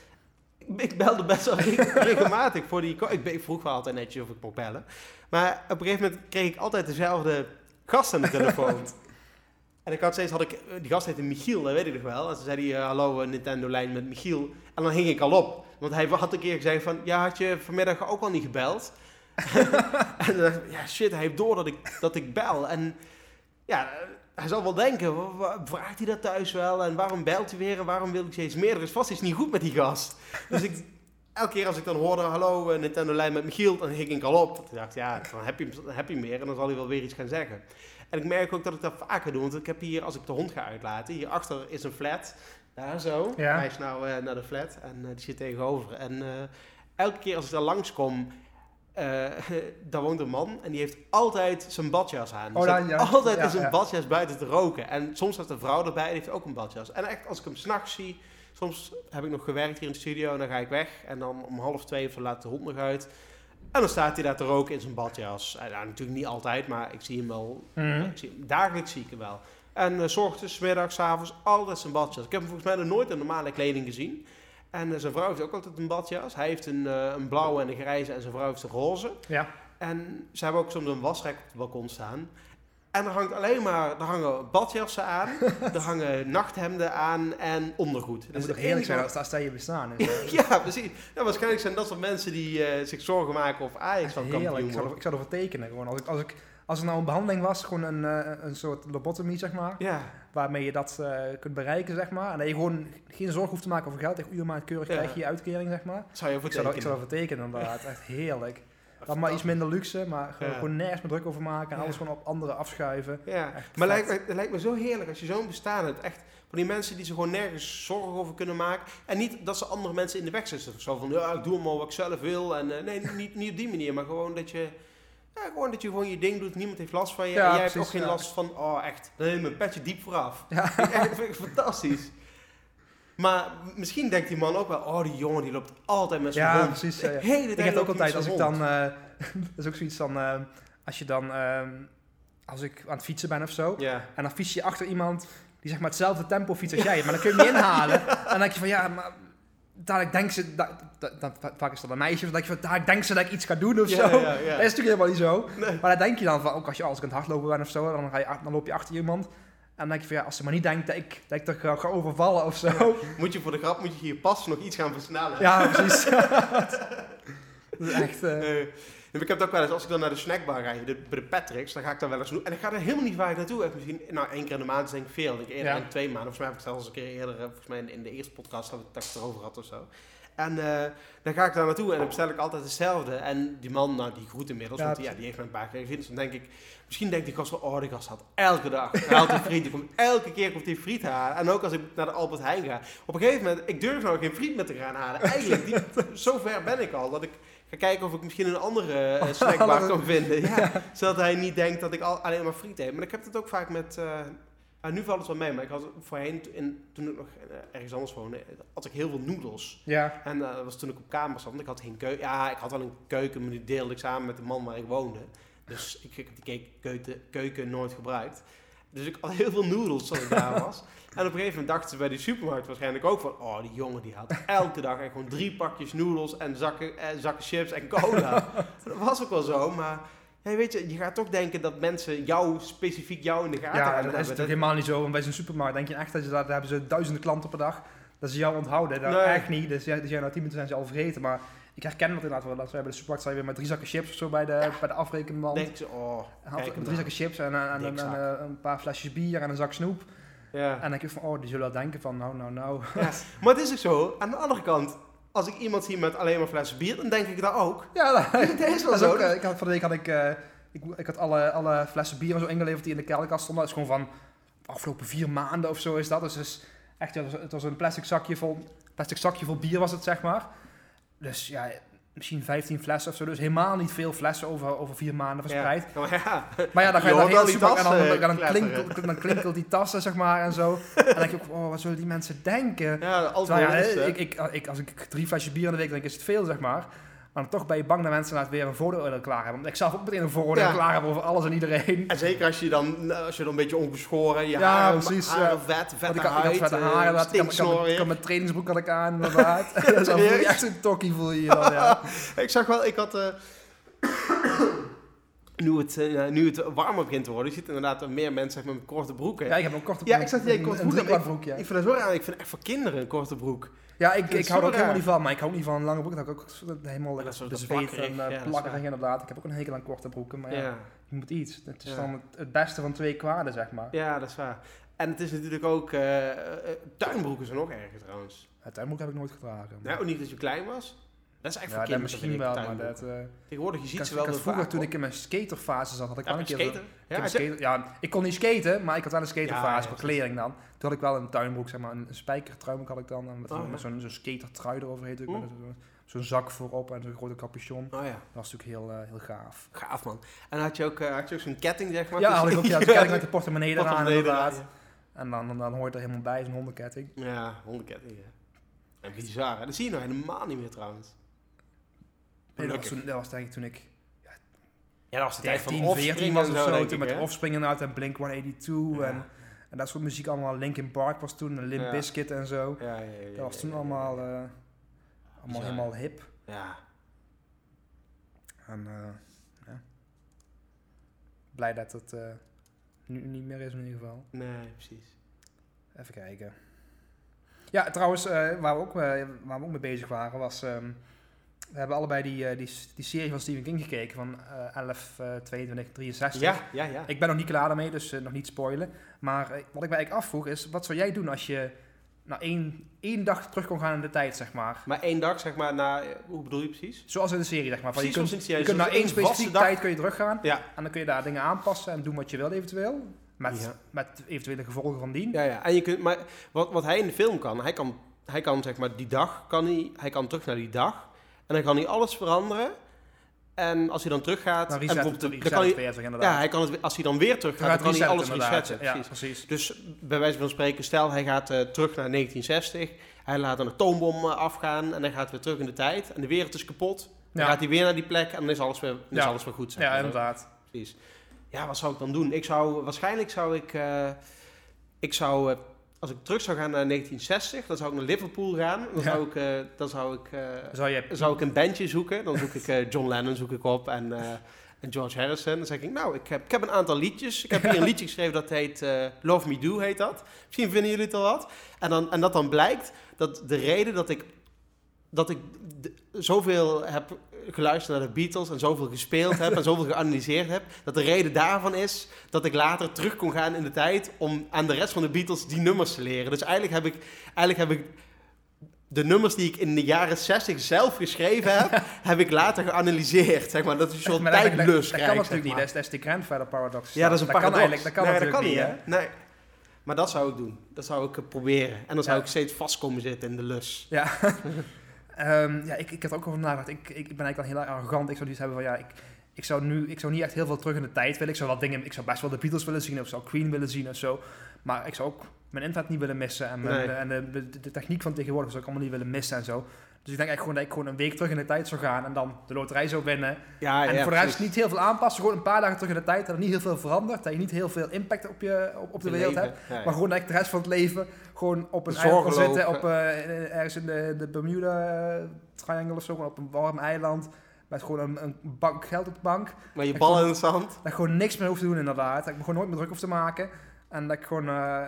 Ik belde best wel re- regelmatig voor die... Ik, ik vroeg wel altijd netjes of ik mocht bellen. Maar op een gegeven moment kreeg ik altijd dezelfde gast aan de telefoon. En ik had steeds, had ik, eh, die gast heette Michiel, dat weet ik nog wel. En toen zei hij, eh, hallo eh, Nintendo-lijn met Michiel. En dan hing ik al op. Want hij had een keer gezegd van, ja, had je vanmiddag ook al niet gebeld? en dan dacht ik, ja shit, hij heeft door dat ik, dat ik bel. En ja, hij zal wel denken, vraagt hij dat thuis wel? En waarom belt hij weer? En waarom wil ik steeds meer? Er is vast iets niet goed met die gast. Dus ik, elke keer als ik dan hoorde, hallo eh, Nintendo-lijn met Michiel, dan hing ik al op. Dacht ik, ja, dan heb, je, dan heb je meer en dan zal hij wel weer iets gaan zeggen. En ik merk ook dat ik dat vaker doe, want ik heb hier, als ik de hond ga uitlaten, hierachter is een flat, daar zo. Ja. Hij is nou eh, naar de flat en eh, die zit tegenover. En eh, elke keer als ik daar langskom, eh daar woont een man en die heeft altijd zijn badjas aan. Oh, ja. altijd Ja, zijn ja. badjas buiten te roken. En soms staat een vrouw erbij, die heeft ook een badjas. En echt, als ik hem s'nachts zie, soms heb ik nog gewerkt hier in de studio en dan ga ik weg. En dan om half twee of laat de hond nog uit. En dan staat hij daar te roken in zijn badjas. En, nou, natuurlijk niet altijd, maar ik zie hem wel. Mhm. Ik zie hem, dagelijks zie ik hem wel. En eh, s ochtends, middags, 's avonds, altijd zijn badjas. Ik heb hem volgens mij nog nooit in normale kleding gezien. En eh, zijn vrouw heeft ook altijd een badjas. Hij heeft een, eh, een blauwe en een grijze en zijn vrouw heeft een roze. Ja. En ze hebben ook soms een wasrek op het balkon staan. En er hangt alleen maar, er hangen badjassen aan, er hangen nachthemden aan en ondergoed. Dat Dus moet toch enige- zijn als, dat je bestaan is. Ja, precies. Ja, waarschijnlijk zijn dat soort mensen die eh, zich zorgen maken of Ajax van kampioen Ik zou, ik zou ervoor tekenen. Gewoon. Als, ik, als, ik, als er nou een behandeling was, gewoon een, eh, een soort lobotomie, zeg maar, Ja, waarmee je dat eh, kunt bereiken, zeg maar. En dat je gewoon geen zorg hoeft te maken over geld. Echt uurmaat keurig Ja. krijg je je uitkering, zeg maar. zou je voor Ik zou, ik tekenen. zou dat vertekenen, inderdaad. Echt heerlijk. Dan maar iets minder luxe, maar gewoon, nergens meer druk over maken en alles gewoon op anderen afschuiven. Ja, Echt maar lijkt, me- het lijkt me zo heerlijk als je zo'n bestaan hebt. Echt van die mensen die zich gewoon nergens zorgen over kunnen maken. En niet dat ze andere mensen in de weg zitten. Zo van, ja, ik doe maar wat ik zelf wil. En eh, nee, niet, niet op die manier, maar gewoon dat je... Ja, gewoon dat je gewoon je ding doet. Niemand heeft last van je. Ja, en jij hebt ook geen ja. last van, oh echt, dan neem mijn petje diep vooraf. Ja. Vind ik echt vind ik fantastisch. Maar misschien denkt die man ook wel, oh die jongen die loopt altijd met zijn Ja, hond. precies. Ja, ja. hele Ik heb ook altijd, als ik dan, eh, dat is ook zoiets van, eh, als je dan, ehm, als ik aan het fietsen ben of zo, en dan fiets je achter iemand die zeg maar hetzelfde tempo fietst als jij, maar dan kun je hem niet inhalen. En dan denk je van, ja, maar dadelijk denkt ze, vaak is dat een meisje, dan denk je van, dadelijk denkt ze dat ik iets ga doen of zo. Dat is natuurlijk helemaal niet zo. Nee. Maar dan denk je dan van, ook als je als ik aan het hardlopen ben of zo, dan, ga je, dan loop je achter iemand. En dan denk je van, ja, als ze maar niet denkt dat ik, dat ik er ga, ga overvallen of zo. Moet je voor de grap, moet je hier pas nog iets gaan versnellen. Ja, precies. dat is echt... Eh, ik heb het ook wel eens, als ik dan naar de snackbar ga, de, bij de Patrick's, dan ga ik daar wel eens doen. En ik ga er helemaal niet vaak naartoe. Echt misschien, nou, één keer in de maand is denk ik veel. Ik eerder Ja. in twee maanden. Volgens mij heb ik het zelfs een keer eerder, eh, volgens mij in, in de eerste podcast, dat we het erover had of zo. En eh, dan ga ik daar naartoe en dan bestel ik altijd hetzelfde. En die man, nou, die groet inmiddels, Ja, want die, ja, die heeft me een paar keer gezien. Dus dan denk ik, misschien denkt die gast wel, oh, die gast had elke dag, een friet. Die komt, elke keer komt die friet halen. En ook als ik naar de Albert Heijn ga. Op een gegeven moment, ik durf nou geen friet meer te gaan halen. Eigenlijk, die, zo ver ben ik al, dat ik ga kijken of ik misschien een andere eh, snackbar kan vinden. Ja, Zodat hij niet denkt dat ik al, alleen maar friet eet. Maar ik heb het ook vaak met... eh, ah, nu valt het wel mee, maar ik had voorheen, in, toen ik nog eh, ergens anders woonde, eh, had ik heel veel noedels. ja, En eh, dat was toen ik op kamer zat. Want ik had geen keuken. Ja, ik had wel een keuken, maar die deelde ik samen met de man waar ik woonde. Dus ik heb die keuken, keuken nooit gebruikt. Dus ik had heel veel noedels toen ik daar was. En op een gegeven moment dachten ze bij die supermarkt waarschijnlijk ook van... Oh, die jongen die had elke dag gewoon drie pakjes noedels en zakken, eh, zakken chips en cola. dat was ook wel zo, maar... Ja, weet je, je gaat toch denken dat mensen jou, specifiek jou in de gaten ja, gaan dat is hebben. natuurlijk helemaal niet zo. Want bij zo'n supermarkt denk je echt dat je daar, daar hebben ze duizenden klanten per dag. Dat ze jou onthouden. Dat Nee. echt niet. Dus ja, dus ja, na tien minuten zijn ze al vergeten. Maar ik herken dat inderdaad wel. Wij bij de supermarkt zijn weer met drie zakken chips of zo bij de, bij de afrekenband. denk ze, oh, kijk hem drie nou. zakken chips en, en, en, en, eh, een paar flesjes bier en een zak snoep. Ja. En dan denk ik van, oh, die zullen wel denken van, nou, nou, nou. Ja, maar het is ook zo. Aan de andere kant, als ik iemand zie met alleen maar flessen bier, dan denk ik dat ook. Ja, dat, Dat is wel dat is zo. ook, eh, ik had, van de week had ik, eh, ik, ik had alle, alle flessen bier en zo ingeleverd die in de kelderkast stonden. Dat is gewoon van de afgelopen vier maanden of zo is dat. Dus echt, ja, het was- het was een plastic zakje vol, plastic zakje vol bier was het, zeg maar. Dus ja, misschien 15 flessen of zo. Dus helemaal niet veel flessen over, over vier maanden verspreid. Ja, maar ja, Maar ja, dan ga je Je dan heel super en dan, tassen, dan, dan, kletteren. klinkelt, dan klinkelt die tassen, zeg maar, en zo. En dan denk je ook, oh, wat zullen die mensen denken? ja, Terwijl ja, ik, ik, als ik drie flesjes bier in de week drink, is het veel, zeg maar. Maar dan toch ben je bang dat mensen weer een vooroordeel klaar hebben. Want ik zelf ook meteen een vooroordeel Ja. klaar hebben over alles en iedereen. En zeker als je dan, als je dan een beetje ongeschoren, je Ja, haren, precies, haren ja. vet, vette ik had, ik had huid, vette eh, haren, inderdaad. ik, had, ik, ik mijn trainingsbroek had ik aan, inderdaad. dan voel je echt een tokkie, voel je je dan, ja. Ik zag wel, ik had... eh, nu, het, eh, nu het warmer begint te worden, je ziet inderdaad meer mensen zeg met korte broeken. Ja, ik heb een korte Ja, broek. ik zag die een- korte een broek, ja. Ik vind het zo raar, ik vind echt voor kinderen een korte broek. Ja, ik, ik hou er ook helemaal niet van, maar ik hou niet van lange broeken. Dat ik ook helemaal dat is zo bezweet en ja, uh, dat is plakkerig inderdaad. Ik heb ook een hekel aan korte broeken, maar ja, Ja. je moet iets. Het is Ja. dan het, het beste van twee kwaden, zeg maar. ja, dat is waar. En het is natuurlijk ook... eh, eh, tuinbroeken zijn nog erger trouwens. Het tuinbroek heb ik nooit gedragen. Nou, ook niet dat je klein was. Dat is echt ja, voor kinderen. misschien wel, maar dat... eh, Tegenwoordig, je ziet ze wel ik vroeger, toen ik in mijn skaterfase zat, had ik Ja, wel een keer... zo-? Ik, Ja, skater, ik kon niet skaten, maar ik had wel een skaterfase Ja, kleding dan. Toen had ik wel een tuinbroek, zeg maar, een, een spijkertruimbroek had ik dan. En met, Oh, met zo'n zo'n skatertrui met Zo'n zak voorop en zo'n grote capuchon. Oh ja, Dat was natuurlijk heel, eh, heel gaaf. gaaf man. En had je ook, eh, had je ook zo'n ketting, zeg maar? Ja, had ik ook. Ja, ik met de portemonnee eraan inderdaad. En dan, dan, dan hoort er helemaal bij, zo'n hondenketting. Ja, hondenketting, ja. En bizar, hè? Dat zie je nou helemaal niet meer trouwens. Nee, dat, was toen, dat was denk ik toen ik Ja, dat was de tijd van 13, 14 Offspring was of zo, zo. ik, met hè? Offspring inderdaad en Blink-182 Ja. en, en dat soort muziek allemaal. Linkin Park was toen, en Limp Ja. Bizkit en zo. Ja, ja, ja, Dat was ja, toen ja, allemaal, eh, allemaal helemaal hip. Ja, En eh, ja. blij dat het eh, nu niet meer is in ieder geval. nee, precies. Even kijken. Ja, trouwens, eh, waar, we ook, eh, waar we ook mee bezig waren was... ehm, We hebben allebei die, eh, die, die serie van Stephen King gekeken van eh 11, eh 22, 63. Ja, ja, ja. Ik ben nog niet klaar daarmee, dus eh, nog niet spoilen. Maar eh, wat ik mij eigenlijk afvroeg is, wat zou jij doen als je nou één, één dag terug kon gaan in de tijd, zeg maar? Maar één dag, zeg maar, na... Hoe bedoel je precies? Zoals in de serie, zeg maar. Je kunt, zoals in je de kunt serie. naar één specifieke dag- tijd kun je teruggaan. Ja. En dan kun je daar dingen aanpassen en doen wat je wil eventueel. Met, Ja. met eventuele gevolgen van dien. Ja, ja. En je kunt, maar wat, wat hij in de film kan, hij kan, hij kan zeg maar die dag, kan hij, hij kan terug naar die dag. En dan kan hij alles veranderen. En als hij dan teruggaat, Dan en bijvoorbeeld, reset dan kan hij, 40 inderdaad. ja, hij kan het, als hij dan weer teruggaat, dan kan hij alles resetten. Ja, precies. precies. Dus bij wijze van spreken, stel hij gaat eh, terug naar 1960. Hij laat een atoombom eh, afgaan en hij gaat weer terug in de tijd. En de wereld is kapot. Dan Ja. gaat hij weer naar die plek en dan is alles weer, dan is Ja. alles weer goed. zeg Ja, inderdaad. Precies. Ja, wat zou ik dan doen? Ik zou, waarschijnlijk zou ik, eh, ik zou, als ik terug zou gaan naar 1960, dan zou ik naar Liverpool gaan. Dan zou ik, eh, dan zou ik, eh, Zou je... zou ik een bandje zoeken. Dan zoek ik eh, John Lennon zoek ik op en, en George Harrison. Dan zeg ik, nou, ik heb, ik heb een aantal liedjes. Ik heb hier een liedje geschreven dat heet Love Me Do, heet dat. Misschien vinden jullie het al wat. En, dan, en dat dan blijkt dat de reden dat ik, dat ik zoveel heb geluisterd naar de Beatles en zoveel gespeeld heb en zoveel geanalyseerd heb, dat de reden daarvan is dat ik later terug kon gaan in de tijd om aan de rest van de Beatles die nummers te leren. Dus eigenlijk heb ik, eigenlijk heb ik de nummers die ik in de jaren 60 zelf geschreven heb, heb ik later geanalyseerd. Zeg maar, dat is een soort Maar dat- dat- tijdlus Dat, kan natuurlijk niet. Dat is, de grandfather paradox. Ja, dat is een dat paradox. Kan dat kan nee, natuurlijk dat kan niet, hè? Nee. Maar dat zou ik doen. Dat zou ik proberen. En dan zou Ja. ik steeds vast komen zitten in de lus. Ja. Ehm, ja, ik, ik heb er ook over nagedacht. Ik, ik, ben eigenlijk dan heel erg arrogant. Ik zou iets hebben van ja, ik, ik zou nu, ik zou niet echt heel veel terug in de tijd willen. Ik zou wat dingen, ik zou best wel de Beatles willen zien of ik zou Queen willen zien of zo. Maar ik zou ook mijn internet niet willen missen en, mijn, Nee. en de, de, de techniek van tegenwoordig zou ik allemaal niet willen missen en zo. Dus ik denk eigenlijk gewoon dat ik gewoon een week terug in de tijd zou gaan en dan de loterij zou winnen. Ja, en ja, voor de rest niet heel veel aanpassen, gewoon een paar dagen terug in de tijd, dat er niet heel veel verandert, dat je niet heel veel impact op, je, op, op de wereld leven. hebt. Ja. Maar gewoon dat ik de rest van het leven gewoon op een eiland kan zitten, op, eh, ergens in de, de Bermuda eh, Triangle of zo, gewoon op een warm eiland. Met gewoon een, een bank geld op de bank. Maar je Ik bal vond- in het zand. Dat ik gewoon niks meer hoef te doen inderdaad. Dat ik me gewoon nooit meer druk hoef te maken. En dat ik gewoon eh,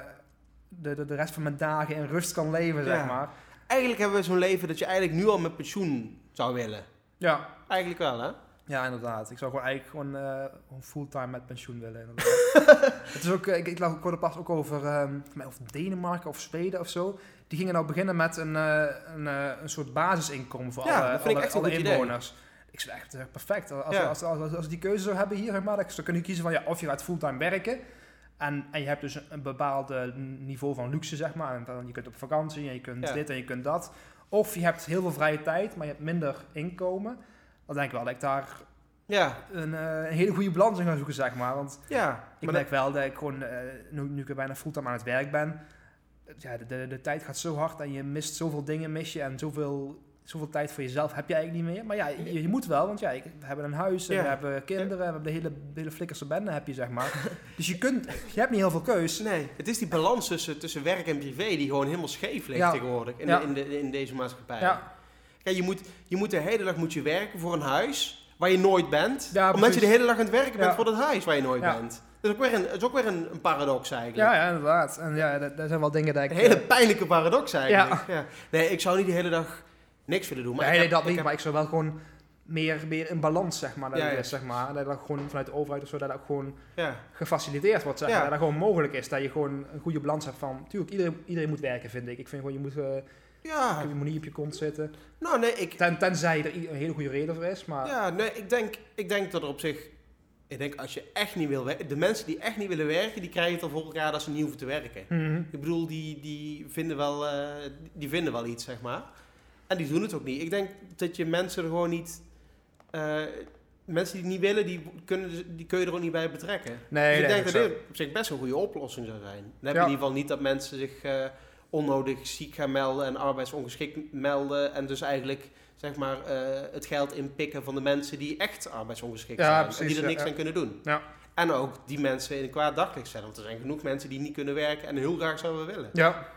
de, de, de rest van mijn dagen in rust kan leven, zeg maar. Eigenlijk hebben we zo'n leven dat je eigenlijk nu al met pensioen zou willen. Ja. Eigenlijk wel, hè? Ja, inderdaad. Ik zou gewoon eigenlijk gewoon, eh, fulltime met pensioen willen. het is ook, eh, ik, ik, las- ik hoorde pas ook over, mij over Denemarken of Zweden of zo. Die gingen nou beginnen met een, eh, een, een soort basisinkomen voor Ja, alle, vind ik alle, alle idee. inwoners. Ik het echt perfect. Als, Ja. als, als, als, die keuze zou hebben hier, zeg maar, dan zou kunnen kiezen van ja, of je gaat fulltime werken. En, en je hebt dus een, bepaald eh, niveau van luxe, zeg maar. En dan, je kunt op vakantie en je kunt Ja. dit en je kunt dat. Of je hebt heel veel vrije tijd, maar je hebt minder inkomen. Dan denk ik wel dat ik daar Ja, een, eh, een hele goede balans in gaan zoeken, zeg maar. Want ja. ik merk wel dat ik gewoon, eh, nu, nu ik bijna fulltime aan het werk ben, ja, de, de, de tijd gaat zo hard en je mist zoveel dingen, mis je en zoveel, zoveel tijd voor jezelf heb je eigenlijk niet meer. Maar ja, je, je moet wel, want ja, we hebben een huis, en Ja. we hebben kinderen, we hebben de hele, de hele flikkerse bende heb je, zeg maar. dus je kunt, je hebt niet heel veel keus. Nee, het is die balans tussen, tussen werk en privé die gewoon helemaal scheef ligt Ja. tegenwoordig in, Ja. de, in, de, in deze maatschappij. Ja, Kijk, je moet, je moet de hele dag moet je werken voor een huis waar je nooit bent. Ja, omdat je de hele dag aan het werken bent voor dat huis waar je nooit bent. Dat is ook weer een, dat is ook weer een, een paradox eigenlijk. ja, ja, inderdaad. En ja, dat, dat zijn wel dingen dat ik... Een hele eh, pijnlijke paradox eigenlijk. Ja. Nee, ik zou niet de hele dag niks willen doen. Maar nee, ik nee, dat niet, heb- maar ik zou wel gewoon meer, meer in balans, zeg maar, dat Ja, het ja. is, zeg maar. Dat dat gewoon vanuit de overheid of zo, dat dat ook gewoon ja. gefaciliteerd wordt, zeg maar. Dat dat gewoon mogelijk is, dat je gewoon een goede balans hebt van... Tuurlijk, iedereen, iedereen moet werken, vind ik. Ik vind gewoon, je moet, eh, Ja, je moet niet op je kont zitten. nou nee, ik, Ten, tenzij er een hele goede reden voor is, maar... ja, nee, ik, denk, ik denk dat er op zich... Ik denk als je echt niet wil werken... De mensen die echt niet willen werken, die krijgen het al voor elkaar dat ze niet hoeven te werken. Mhm. Ik bedoel, die, die, vinden wel, eh, die vinden wel iets, zeg maar. En die doen het ook niet. Ik denk dat je mensen er gewoon niet... eh, mensen die het niet willen, die, kunnen, die kun je er ook niet bij betrekken. Nee, dus ik nee, denk dat dit op zich best een goede oplossing zou zijn. Dan heb Ja. je in ieder geval niet dat mensen zich eh, onnodig ziek gaan melden en arbeidsongeschikt melden. En dus eigenlijk zeg maar, eh, het geld inpikken van de mensen die echt arbeidsongeschikt Ja, zijn. en die er niks ja. aan kunnen doen. Ja. En ook die mensen in een kwaad daglicht stellen. Want er zijn genoeg mensen die niet kunnen werken en heel graag zouden willen. Ja,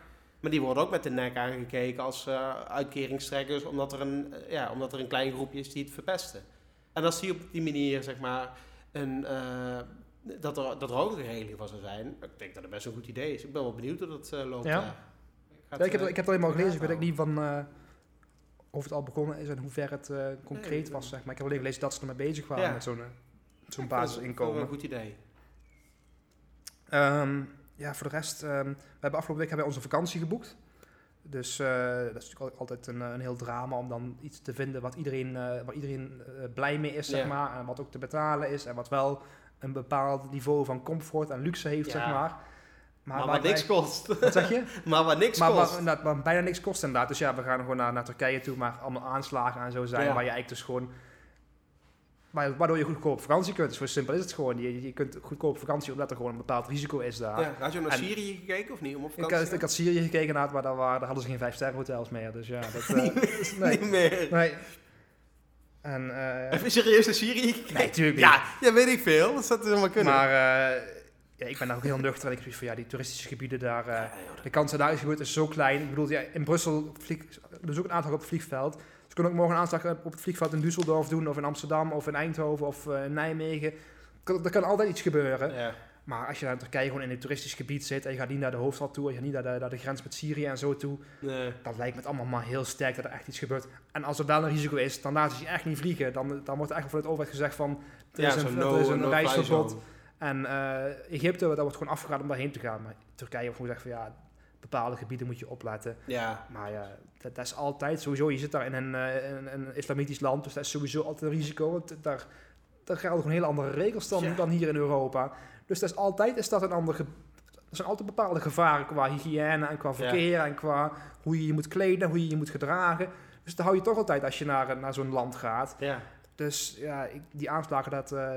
Maar die worden ook met de nek aangekeken als eh uitkeringstrekkers, omdat er, een, eh, ja, omdat er een klein groepje is die het verpesten. En als die op die manier, zeg maar, een, eh, dat, er, dat er ook een regeling van zou zijn, ik denk dat het best een goed idee is. Ik ben wel benieuwd hoe dat loopt. Ja. daar. ga Ja, ik, heb, ik heb het alleen maar gelezen, ik weet ook niet van... of het al begonnen is en hoe ver het concreet Nee, was. Zeg maar. Ik heb alleen gelezen dat ze ermee bezig waren Ja. met zo'n zo'n Ik ik basisinkomen. wel Een goed idee. Ehm, ja, voor de rest, ehm, we hebben afgelopen week hebben wij onze vakantie geboekt. Dus eh, dat is natuurlijk al- altijd een, eh, een heel drama om dan iets te vinden wat iedereen, waar iedereen blij mee is, zeg maar. En wat ook te betalen is en wat wel een bepaald niveau van comfort en luxe heeft, zeg maar. Maar, wat wij- niks kost. Wat zeg je? maar wat niks maar, kost. maar, maar bijna niks kost inderdaad. Dus ja, we gaan gewoon naar, naar Turkije toe, maar allemaal aanslagen en zo zijn, Ja. waar je eigenlijk dus gewoon... waar- Waardoor je goedkoop op vakantie kunt. Zo simpel is het gewoon. Je, je kunt goedkoop op vakantie omdat er gewoon een bepaald risico is daar. ja, had je naar En- Syrië gekeken of niet? Om op Ik, vakantie had- ik had Syrië gekeken naar, maar daar, waren, daar hadden ze geen vijf sterren hotels meer. Dus ja, dat... eh, gaan? nee, Niet meer. nee. En, eh, Heb je serieus naar Syrië gekeken? nee, natuurlijk niet. Ja, ja, weet ik veel. Dat zou helemaal kunnen. maar eh, ja, ik ben daar ook heel nuchter. En ik van, ja, die toeristische gebieden daar... eh, Ja, joh, de kans dat daar is gebeurd is zo klein. Ik bedoel, ja, in Brussel vlieg, ook een aanslag op het vliegveld. Kunnen ook morgen een aanslag op het vliegveld in Düsseldorf doen, of in Amsterdam, of in Eindhoven, of eh, in Nijmegen. Er kan altijd iets gebeuren. Ja. Maar als je naar Turkije gewoon in een toeristisch gebied zit en je gaat niet naar de hoofdstad toe, en je gaat niet naar de, naar de grens met Syrië en zo toe, Nee. dan lijkt me het allemaal maar heel sterk dat er echt iets gebeurt. En als er wel een risico is, dan laten ze je echt niet vliegen. Dan, dan wordt er echt vanuit de overheid gezegd van, er is een, no- er is een reisverbod. En eh, Egypte, daar wordt gewoon afgeraden om daarheen te gaan. Maar Turkije wordt gewoon gezegd van, ja, bepaalde gebieden moet je opletten. Ja. Maar ja, dat, dat is altijd sowieso. Je zit daar in een, eh, in een islamitisch land, dus dat is sowieso altijd een risico. Want daar, daar gelden gewoon hele andere regels dan, Ja. dan hier in Europa. Dus dat is altijd is dat een ander. Er zijn altijd bepaalde gevaren qua hygiëne en qua verkeer en qua hoe je je moet kleden, hoe je je moet gedragen. Dus dat hou je toch altijd als je naar, naar zo'n land gaat. Ja. Dus ja, ik, die aanslagen, dat, eh,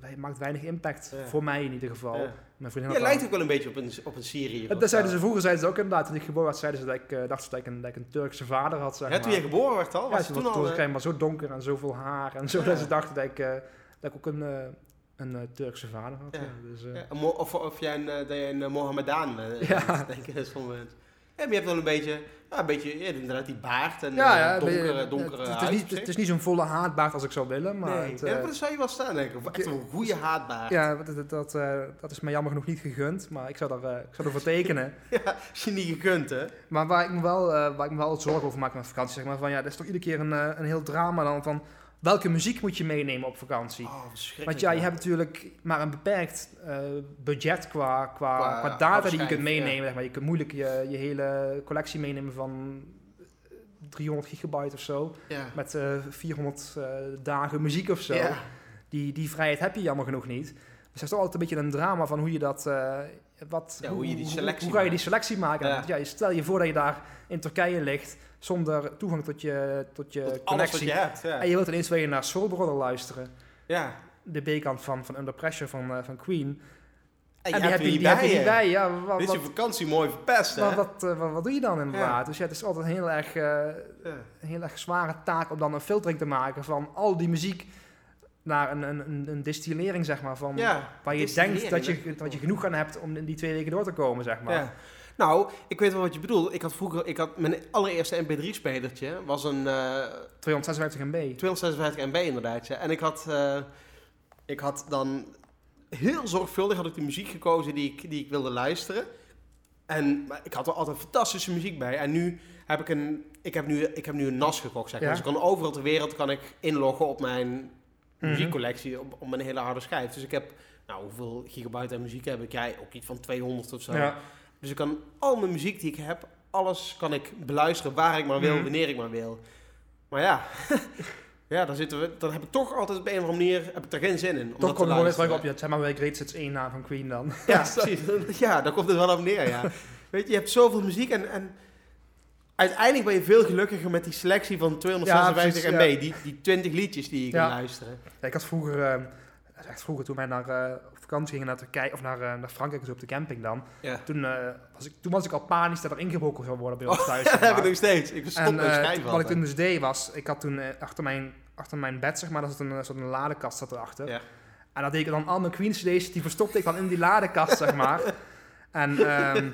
dat maakt weinig impact. Ja. Voor mij in ieder geval. Ja. Mijn vriendin had lijkt ook wel een beetje op een, op een Syrië. dat zeiden ze vroeger, zeiden ze ook inderdaad, toen ik geboren werd, zeiden ze dat ik, eh, dachten ze dat ik, een, dat ik een Turkse vader had, zeg Ja, toen je geboren werd al, Ja, was je toen was, al... toen eh, maar zo donker en zoveel haar en zo, Ja. dat ze dachten dat ik, eh, dat ik ook een, eh, een eh, Turkse vader had. Ja. ja. Dus, eh, ja, of, of jij een, eh, dat je een eh, Mohammedaan bent. Ja. Denk ik, dat. Ja, maar je hebt wel een beetje, een beetje, ja, inderdaad die baard en ja, eh, ja, donkere, het- donkere het, is niet, het is niet zo'n volle haatbaard als ik zou willen, maar nee, het, ja, eh, maar dat zou je wel staan, denk ik. Echt een goede haatbaard. ja, dat, dat, dat, eh, dat is me jammer genoeg niet gegund, maar ik zou, daar, eh, ik zou ervoor tekenen. Ja, als je niet gekund, hè. Maar waar ik me wel, eh, waar ik me wel zorgen over maak met vakantie, zeg maar, van ja, dat is toch iedere keer een, eh, een heel drama dan van welke muziek moet je meenemen op vakantie? Oh. Want ja, je hebt natuurlijk maar een beperkt eh, budget qua, qua, Qua qua, data die je kunt meenemen. ja. Zeg maar. Je kunt moeilijk je, je hele collectie meenemen van eh, 300 gigabyte of zo. Ja. Met eh 400 eh, dagen muziek of zo. Ja. Die, die vrijheid heb je jammer genoeg niet. Dus dat is toch altijd een beetje een drama van hoe je dat... wat, Ja, hoe je die selectie Hoe, ga je die selectie maken? Ja. Want ja, stel je voor dat je daar in Turkije ligt zonder toegang tot je, tot je Tot je hebt, ja. En je wilt ineens weer naar Soul Brother luisteren ja. de B-kant van, van Under Pressure van, eh, van Queen. En, En, je die hebt heb je, die heb je niet bij. Ja, wat, Dit is je vakantie mooi verpest, hè. wat, wat, eh, wat, wat doe je dan inderdaad? Dus ja, het is altijd een heel erg, eh, heel erg zware taak om dan een filtering te maken van al die muziek naar een, een, een, distillering, zeg maar, van Ja, waar je denkt dat je, dat je genoeg aan hebt om in die twee weken door te komen, zeg maar. Ja. Nou, ik weet wel wat je bedoelt. Ik had vroeger, ik had mijn allereerste MP3-spelertje was een eh 256 MB. 256 MB inderdaad. Ja. En ik had, eh, ik had dan heel zorgvuldig had ik de muziek gekozen die ik, die ik wilde luisteren. En ik had er altijd fantastische muziek bij. En nu heb ik een, ik heb nu, ik heb nu een NAS gekocht. Zeg maar. Ja. Dus ik kan overal ter wereld kan ik inloggen op mijn. Muziekcollectie, op, op mijn hele harde schijf. Dus ik heb, nou hoeveel gigabyte aan muziek heb ik? Jij ook iets van 200 of zo. Ja. Dus ik kan al mijn muziek die ik heb, alles kan ik beluisteren waar ik maar wil, Mhm. wanneer ik maar wil. Maar ja, ja dan, zitten we, dan heb ik toch altijd op een of andere manier heb ik er geen zin in. Om Toch dat kom te je gewoon weer terug luisteren. op je, zeg maar weer Great Hits 1 na van Queen dan. Ja, precies. Ja, daar komt het wel op neer, ja. Weet je, je hebt zoveel muziek en, en uiteindelijk ben je veel gelukkiger met die selectie van 256 Ja, MB. ja. Die, die 20 liedjes die je Ja. kan luisteren. Ja, ik had vroeger, eh, dat echt vroeger toen wij naar eh, op vakantie gingen naar Turkije of naar, eh, naar Frankrijk, dus op de camping dan. Toen, was ik, toen was ik al panisch dat er ingebroken zou worden bij ons thuis. Ja, zeg dat heb ik nog steeds. Ik En mijn wat ik toen dus deed was, ik had toen achter, mijn, achter mijn bed, zeg maar, daar zat een, soort een ladekast zat erachter. Ja. En dat deed ik dan al mijn Queen CD's, die verstopte ik dan in die ladekast, zeg maar. En ehm,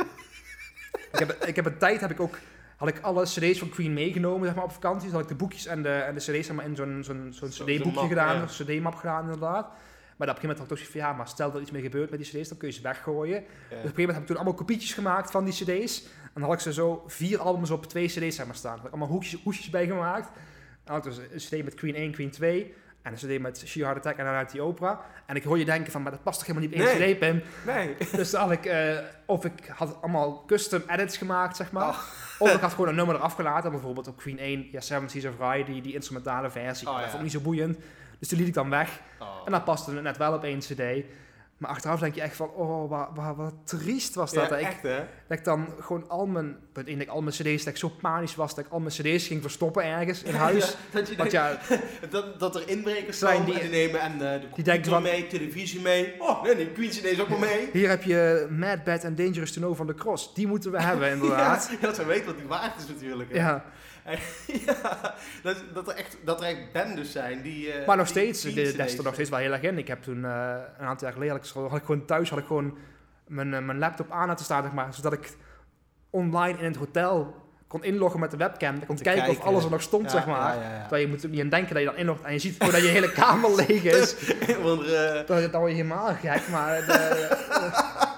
ik, heb, ik heb een tijd, heb ik ook, had ik alle CD's van Queen meegenomen, zeg maar, op vakantie. Dus had ik de boekjes en de, en de CD's zeg maar, in zo'n zo'n zo'n Zo- CD-boekje gedaan, ja. een CD-map gedaan inderdaad. Maar op een gegeven moment had ik toch zoiets van, ja, maar stel dat er iets mee gebeurt met die cd's, dan kun je ze weggooien. Ja. Dus op een gegeven moment heb ik toen allemaal kopietjes gemaakt van die cd's. En dan had ik ze zo vier albums op twee cd's zeg maar, staan. Daar had ik allemaal hoekjes, hoesjes bij gemaakt. Had ik dus een cd met Queen 1, Queen 2. En een cd met She Heart Attack en dan uit die opera. En ik hoor je denken van, maar dat past toch helemaal niet op één Nee. cd, Pim? Nee. Dus had ik, eh, of ik had allemaal custom edits gemaakt, zeg maar. Oh. Of ik had gewoon een nummer eraf gelaten. Bijvoorbeeld op Queen 1, ja, Seven Seas of Rye, die, die instrumentale versie. Oh, dat vond ik niet zo boeiend. Dus die liet ik dan weg. Oh. En dan paste het net wel op één cd. Maar achteraf denk je echt van, oh, wat, wat, wat triest was dat. ja, dat, ik, echt hè? dat ik dan gewoon al mijn, dat ik al mijn cd's, dat ik zo panisch was, dat ik al mijn cd's ging verstoppen ergens in huis. Ja, dat, je Want denkt- ja, dat, dat er inbrekers Zijn die- die, en die nemen en eh, de denken van- mee, televisie mee. Oh, nee, die Queen CD is ook maar mee. hier heb je Mad, Bad en Dangerous to Know van de Cross. Die moeten we hebben inderdaad. Ja, dat ze weten wat die waard is natuurlijk. hè. ja. Ja, dat, dat, er echt, dat er echt bendes zijn die... eh, Maar nog die steeds, de, daar er nog steeds wel heel erg in. Ik heb toen eh, een aantal jaar geleden, had ik, gewoon thuis had ik gewoon mijn, eh, mijn laptop aan laten staan, zeg maar, zodat ik online in het hotel kon inloggen met de webcam. Ik kon kijken, of alles er nog stond, Ja, zeg maar. Ja, ja, ja. Terwijl je moet er niet aan denken dat je dan inlogt en je ziet gewoon dat je hele kamer leeg is. Want, Dan, dan word je helemaal gek, maar de,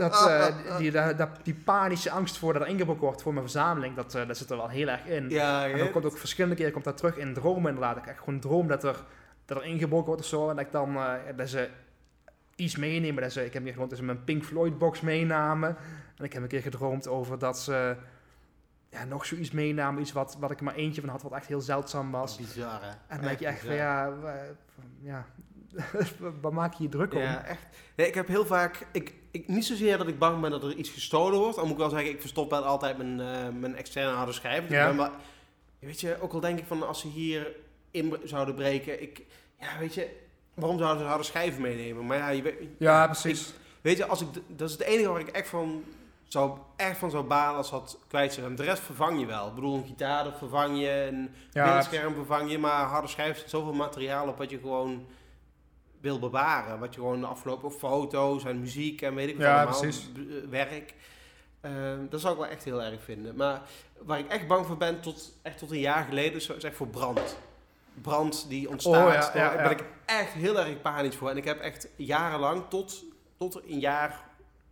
dat, eh, die, dat- die panische angst voor dat er ingebroken wordt voor mijn verzameling, dat, eh, dat zit er wel heel erg in. ja, En dan komt ook verschillende keren komt dat terug in dromen inderdaad. Ik echt gewoon droom dat er, dat er ingebroken wordt of zo. En dat ik dan eh, dat ze iets meenemen. Dat ze, ik heb hier gewoon dat ze mijn Pink Floyd box meenamen. En ik heb een keer gedroomd over dat ze ja, nog zoiets meenamen. Iets wat, wat ik maar eentje van had, wat echt heel zeldzaam was. bizar hè. En dan denk je echt van ja, ja, waar maak je je druk om? Ja, echt. Nee, ik heb heel vaak... Ik, ik, niet zozeer dat ik bang ben dat er iets gestolen wordt. Dan moet ik wel zeggen, ik verstop wel altijd mijn, eh, mijn externe harde schijf. Ik Ja. wel- weet je, ook al denk ik van als ze hier in zouden breken... Ik, ja, weet je, waarom zouden ze harde schijven meenemen? Maar ja, je weet, Ja, precies. Weet je, als ik, dat is het enige waar ik echt van zou, echt van zou balen als dat kwijt zou zijn. De rest vervang je wel. Ik bedoel, een gitaar dat vervang je, een Ja, beeldscherm vervang je, maar harde schijf zit zoveel materiaal op wat je gewoon wil bewaren. Wat je gewoon de afgelopen foto's en muziek en weet ik wat Ja, allemaal, precies. b- eh, werk. Eh, dat zou ik wel echt heel erg vinden. Maar waar ik echt bang voor ben, tot, echt tot een jaar geleden, is echt voor brand. Brand die ontstaat. Oh, ja, daar ja, ben ik echt heel erg panisch voor. En ik heb echt jarenlang, tot, tot een jaar,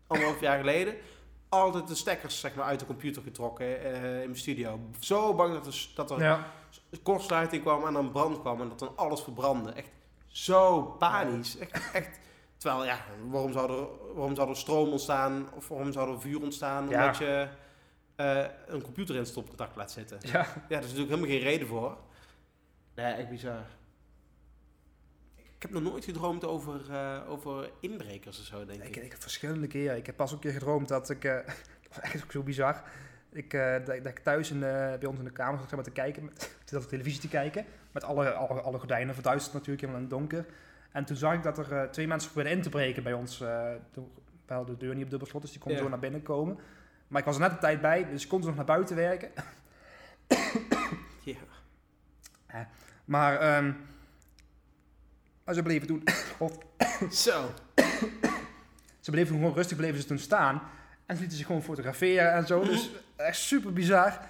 anderhalf jaar geleden, altijd de stekkers zeg maar, uit de computer getrokken eh, in mijn studio. Zo bang dat er, dat er kortsluiting kwam en dan brand kwam en dat dan alles verbrandde. Echt zo panisch. Echt, echt. Terwijl, ja, waarom zou, er, waarom zou er stroom ontstaan of waarom zou er vuur ontstaan Ja. omdat je eh, een computer in stopcontact laat zitten? ja. Ja, daar is natuurlijk helemaal geen reden voor. Nee, echt bizar. Ik heb nog nooit gedroomd over, eh, over inbrekers of zo, denk ik. Ik, ik heb verschillende keren. Ik heb pas ook een keer gedroomd dat ik. dat was echt ook zo bizar. Ik, dat, dat ik thuis in, bij ons in de kamer zat zeg maar, te kijken, met, zat op televisie te kijken. Met alle, alle, alle gordijnen verduisterd natuurlijk, helemaal in het donker. En toen zag ik dat er eh, twee mensen probeerden in te breken bij ons. hadden de deur niet op dubbel slot, dus die konden Ja. zo naar binnen komen. Maar ik was er net op tijd bij, dus ik kon ze nog naar buiten werken. Ja. Maar ehm maar ze bleven toen, God, Zo. ze bleven gewoon rustig, bleven ze toen staan. En ze lieten zich gewoon fotograferen en zo. Dus echt super bizar.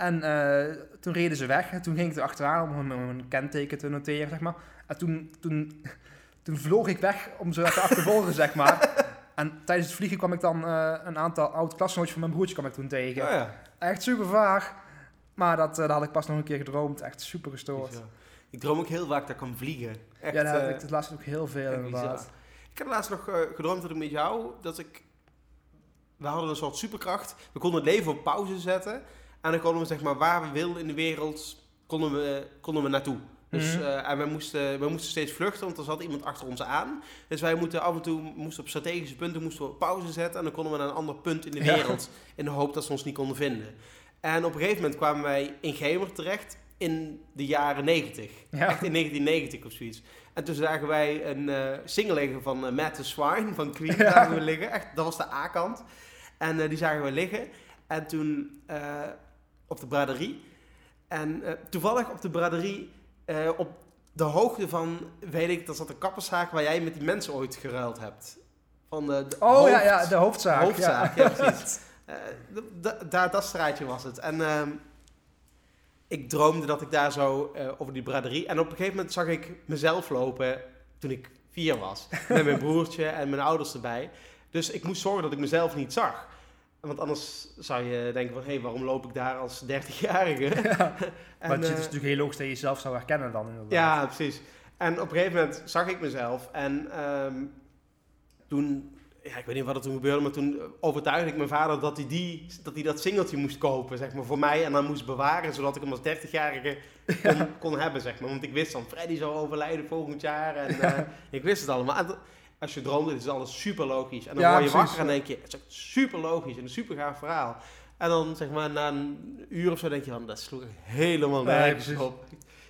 En eh, toen reden ze weg. En toen ging ik er achteraan om hun, hun kenteken te noteren, zeg maar. En toen, toen, toen vloog ik weg om ze te achtervolgen, zeg maar. En tijdens het vliegen kwam ik dan eh, een aantal oud-klasgenootjes van mijn broertje kwam ik toen tegen. Oh ja. Echt super vaag. Maar dat, eh, dat had ik pas nog een keer gedroomd. Echt super gestoord. Ik droom ook heel vaak dat ik kan vliegen. Echt, ja, daar heb ik het laatst ook heel veel inderdaad. Ik heb laatst nog gedroomd dat ik met jou, dat ik... We hadden een soort superkracht. We konden het leven op pauze zetten. En dan konden we zeg maar waar we wilden in de wereld, konden we, konden we naartoe. Dus, Mhm. eh, en we moesten, we moesten steeds vluchten, want er zat iemand achter ons aan. Dus wij moeten af en toe moesten op strategische punten moesten we pauze zetten. En dan konden we naar een ander punt in de Ja. wereld. In de hoop dat ze ons niet konden vinden. En op een gegeven moment kwamen wij in Gemer terecht in de jaren 90. Ja. Echt in 1990 of zoiets. En toen zagen wij een eh single liggen van uh, Matt the Swine van Queen. Ja. Zagen we liggen. Echt, dat was de A-kant. En die zagen we liggen. En toen op de braderie. En eh, toevallig op de braderie, eh, op de hoogte van, weet ik, dat zat een kapperszaak waar jij met die mensen ooit geruild hebt. Van de, de Oh hoofd- ja, ja, de hoofdzaak. hoofdzaak, ja. ja, precies. Eh, daar, dat straatje was het. En ehm, ik droomde dat ik daar zo over die braderie... En op een gegeven moment zag ik mezelf lopen toen ik vier was. Met mijn broertje en mijn ouders erbij. Dus ik moest zorgen dat ik mezelf niet zag. Want anders zou je denken van, hé, hey, waarom loop ik daar als 30-jarige? Ja. Maar het is eh, natuurlijk heel logisch dat je jezelf zou herkennen dan inderdaad. ja, precies. En op een gegeven moment zag ik mezelf en ehm, toen, ja, ik weet niet wat er toen gebeurde, maar toen overtuigde ik mijn vader dat hij, die, dat, hij dat singeltje moest kopen, zeg maar, voor mij en dan moest bewaren, zodat ik hem als 30-jarige kon, kon hebben, zeg maar. Want ik wist dan, Freddy zou overlijden volgend jaar en eh, ik wist het allemaal. En als je droomt, is alles super logisch. En dan Ja, word je precies. wakker en denk je, het is echt super logisch en een super gaaf verhaal. En dan zeg maar na een uur of zo denk je van, dat sloeg helemaal nergens precies. op.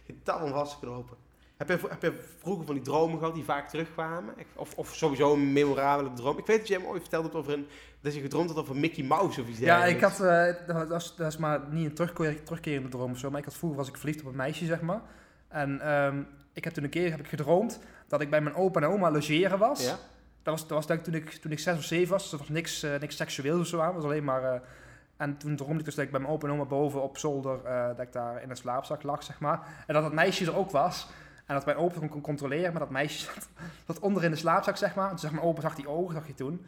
Je tanden vastgeknopen. Heb je, heb je vroeger van die dromen gehad die vaak terugkwamen? Of, of sowieso een memorabele droom? Ik weet dat je hem ooit verteld hebt over een... Dat je gedroomd had over Mickey Mouse of iets Ja, ik had, eh, dat, was, dat is maar niet een terugkeer, terugkerende droom of zo, maar ik had vroeger was ik verliefd op een meisje, zeg maar. En ehm, ik heb toen een keer heb ik gedroomd dat ik bij mijn opa en oma logeren was. Ja? Dat was, dat was denk ik toen ik, toen ik zes of zeven was, dus er was niks, eh, niks seksueels of zo aan, het was alleen maar... eh, en toen droomde ik dus dat ik bij mijn opa en oma boven op zolder, eh, dat ik daar in een slaapzak lag, zeg maar. En dat dat meisje er ook was. En dat mijn opa kon, kon controleren, maar dat meisje zat, zat onder in de slaapzak, zeg maar. En toen zag mijn opa, zag die ogen, zag je toen,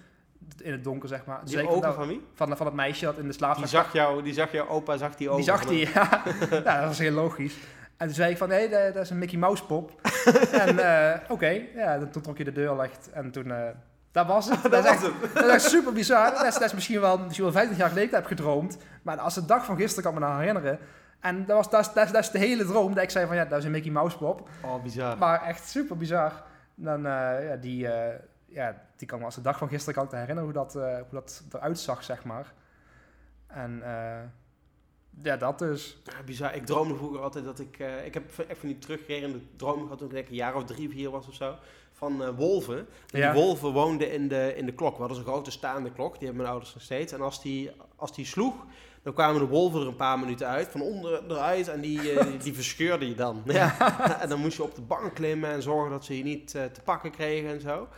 in het donker, zeg maar. Toen Die ogen nou, van wie? van, van het meisje dat in de slaapzak Die zag, jou, die zag jouw opa, zag die ogen. die zag die, ja. ja. Dat was heel logisch. En toen zei ik van, hé, dat, dat is een Mickey Mouse pop. en eh, oké, ja, dan- toen trok je de deur licht. En toen, eh, dat was het. dat, is Dat echt, was het. dat is echt super bizar. Dat is, dat is misschien, wel, misschien wel 50 jaar geleden heb gedroomd. Maar als de dag van gisteren kan ik me nog herinneren. En dat, was, dat, is, dat, is, dat is de hele droom. Dat ik zei van, ja, dat is een Mickey Mouse pop. Oh, bizar. Maar echt super bizar. Dan, eh, ja, die, ja, die kan me als de dag van gisteren kan ik me herinneren hoe dat, hoe dat eruit zag, zeg maar. En eh, ja, dat dus. Ja, bizar. Ik droomde vroeger altijd dat ik... eh, ik heb echt van die terugkerende dromen gehad toen ik een jaar of drie, vier was of zo. Van eh, wolven. En Ja. Die wolven woonden in de, in de klok. We hadden zo'n grote staande klok. Die hebben mijn ouders nog steeds. En als die, als die sloeg, dan kwamen de wolven er een paar minuten uit. Van onder eruit. En die, eh, die, die verscheurde je dan. Ja. En dan moest je op de bank klimmen en zorgen dat ze je niet te pakken kregen en zo.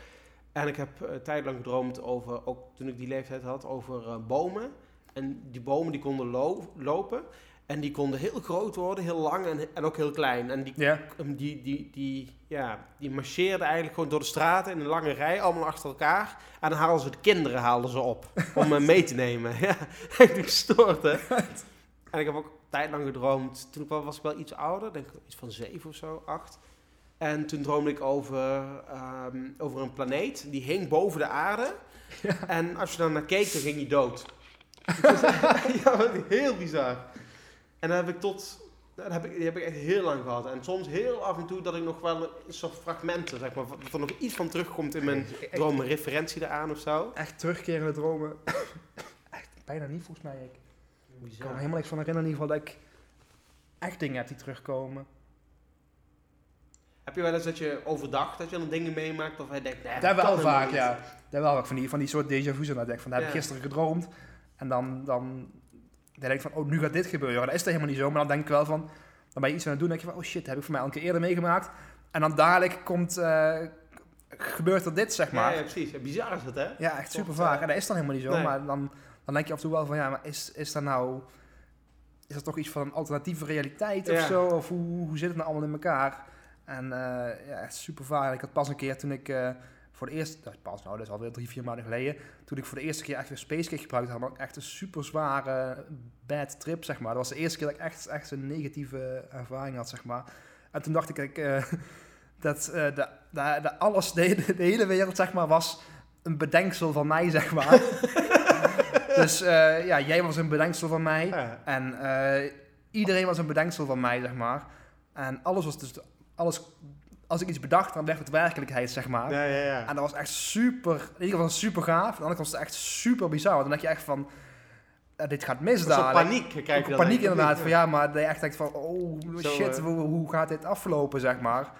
En ik heb tijdlang gedroomd over, ook toen ik die leeftijd had, over bomen. En die bomen die konden lo- lopen. En die konden heel groot worden, heel lang en, en ook heel klein. En die, um, die, die, die, ja, die marcheerden eigenlijk gewoon door de straten in een lange rij, allemaal achter elkaar. En dan haalden ze de kinderen haalden ze op om eh, mee te nemen. Ja, echt gestoord hè. En ik heb ook tijdlang gedroomd, toen ik wel, was ik wel iets ouder, denk ik iets van zeven of zo, acht. En toen droomde ik over, ehm, over een planeet, die hing boven de aarde. En als je dan naar keek, dan ging je dood. Dus, ja, wat heel bizar. En dan heb ik tot, dat heb ik, die heb ik echt heel lang gehad. En soms heel af en toe dat ik nog wel een soort fragmenten, zeg maar, dat er nog iets van terugkomt in mijn droom, een referentie eraan of zo. echt terugkerende dromen. echt bijna niet volgens mij. Ik kan me Bizar. helemaal niks van herinneren in ieder geval dat ik echt dingen heb die terugkomen. Heb je wel eens dat je overdag dat je dan dingen meemaakt of hij denkt, nee, Daar dat wel kan vaak, ja. Daar wel vaak van die, van die soort déjà vu's. En dan denk ik van, dat heb ik Ja. gisteren gedroomd. En dan, dan, dan denk ik van, oh, nu gaat dit gebeuren. Dat is dat helemaal niet zo. Maar dan denk ik wel van, dan ben je iets aan het doen. Dan denk je van, oh shit, dat heb ik voor mij al een keer eerder meegemaakt. En dan dadelijk komt, eh, gebeurt er dit, zeg maar. Ja, ja, precies. Ja, bizar is het, hè? Ja, echt super vaak. En dat is dan helemaal niet zo. nee. Maar dan, dan denk je af en toe wel van, ja, maar is, is dat nou... Is dat toch iets van een alternatieve realiteit of Ja. zo? Of hoe, hoe zit het nou allemaal in elkaar? En eh, ja, echt super vaak. Ik had pas een keer toen ik eh, voor de eerste... Dat is pas, nou, dat is alweer drie, vier maanden geleden. Toen ik voor de eerste keer echt weer Spacekick gebruikt had. had ik echt een super zware bad trip, zeg maar. Dat was de eerste keer dat ik echt, echt een negatieve ervaring had, zeg maar. En toen dacht ik, ik eh, dat eh, de, de, de alles, de, hele- de hele wereld, zeg maar, was een bedenksel van mij, zeg maar. dus eh, ja, jij was een bedenksel van mij. Ja. En iedereen was een bedenksel van mij, zeg maar. En alles was dus, alles, als ik iets bedacht, dan werd het werkelijkheid, zeg maar. Ja, ja, ja. En dat was echt super, in ieder geval super gaaf. Aan de andere kant was het echt super bizar. Want dan denk je echt van, eh, dit gaat mis dadelijk. paniek je dan paniek inderdaad. Van ja, maar dat je echt denkt van, oh Zo, shit, eh, hoe, hoe gaat dit aflopen, zeg maar.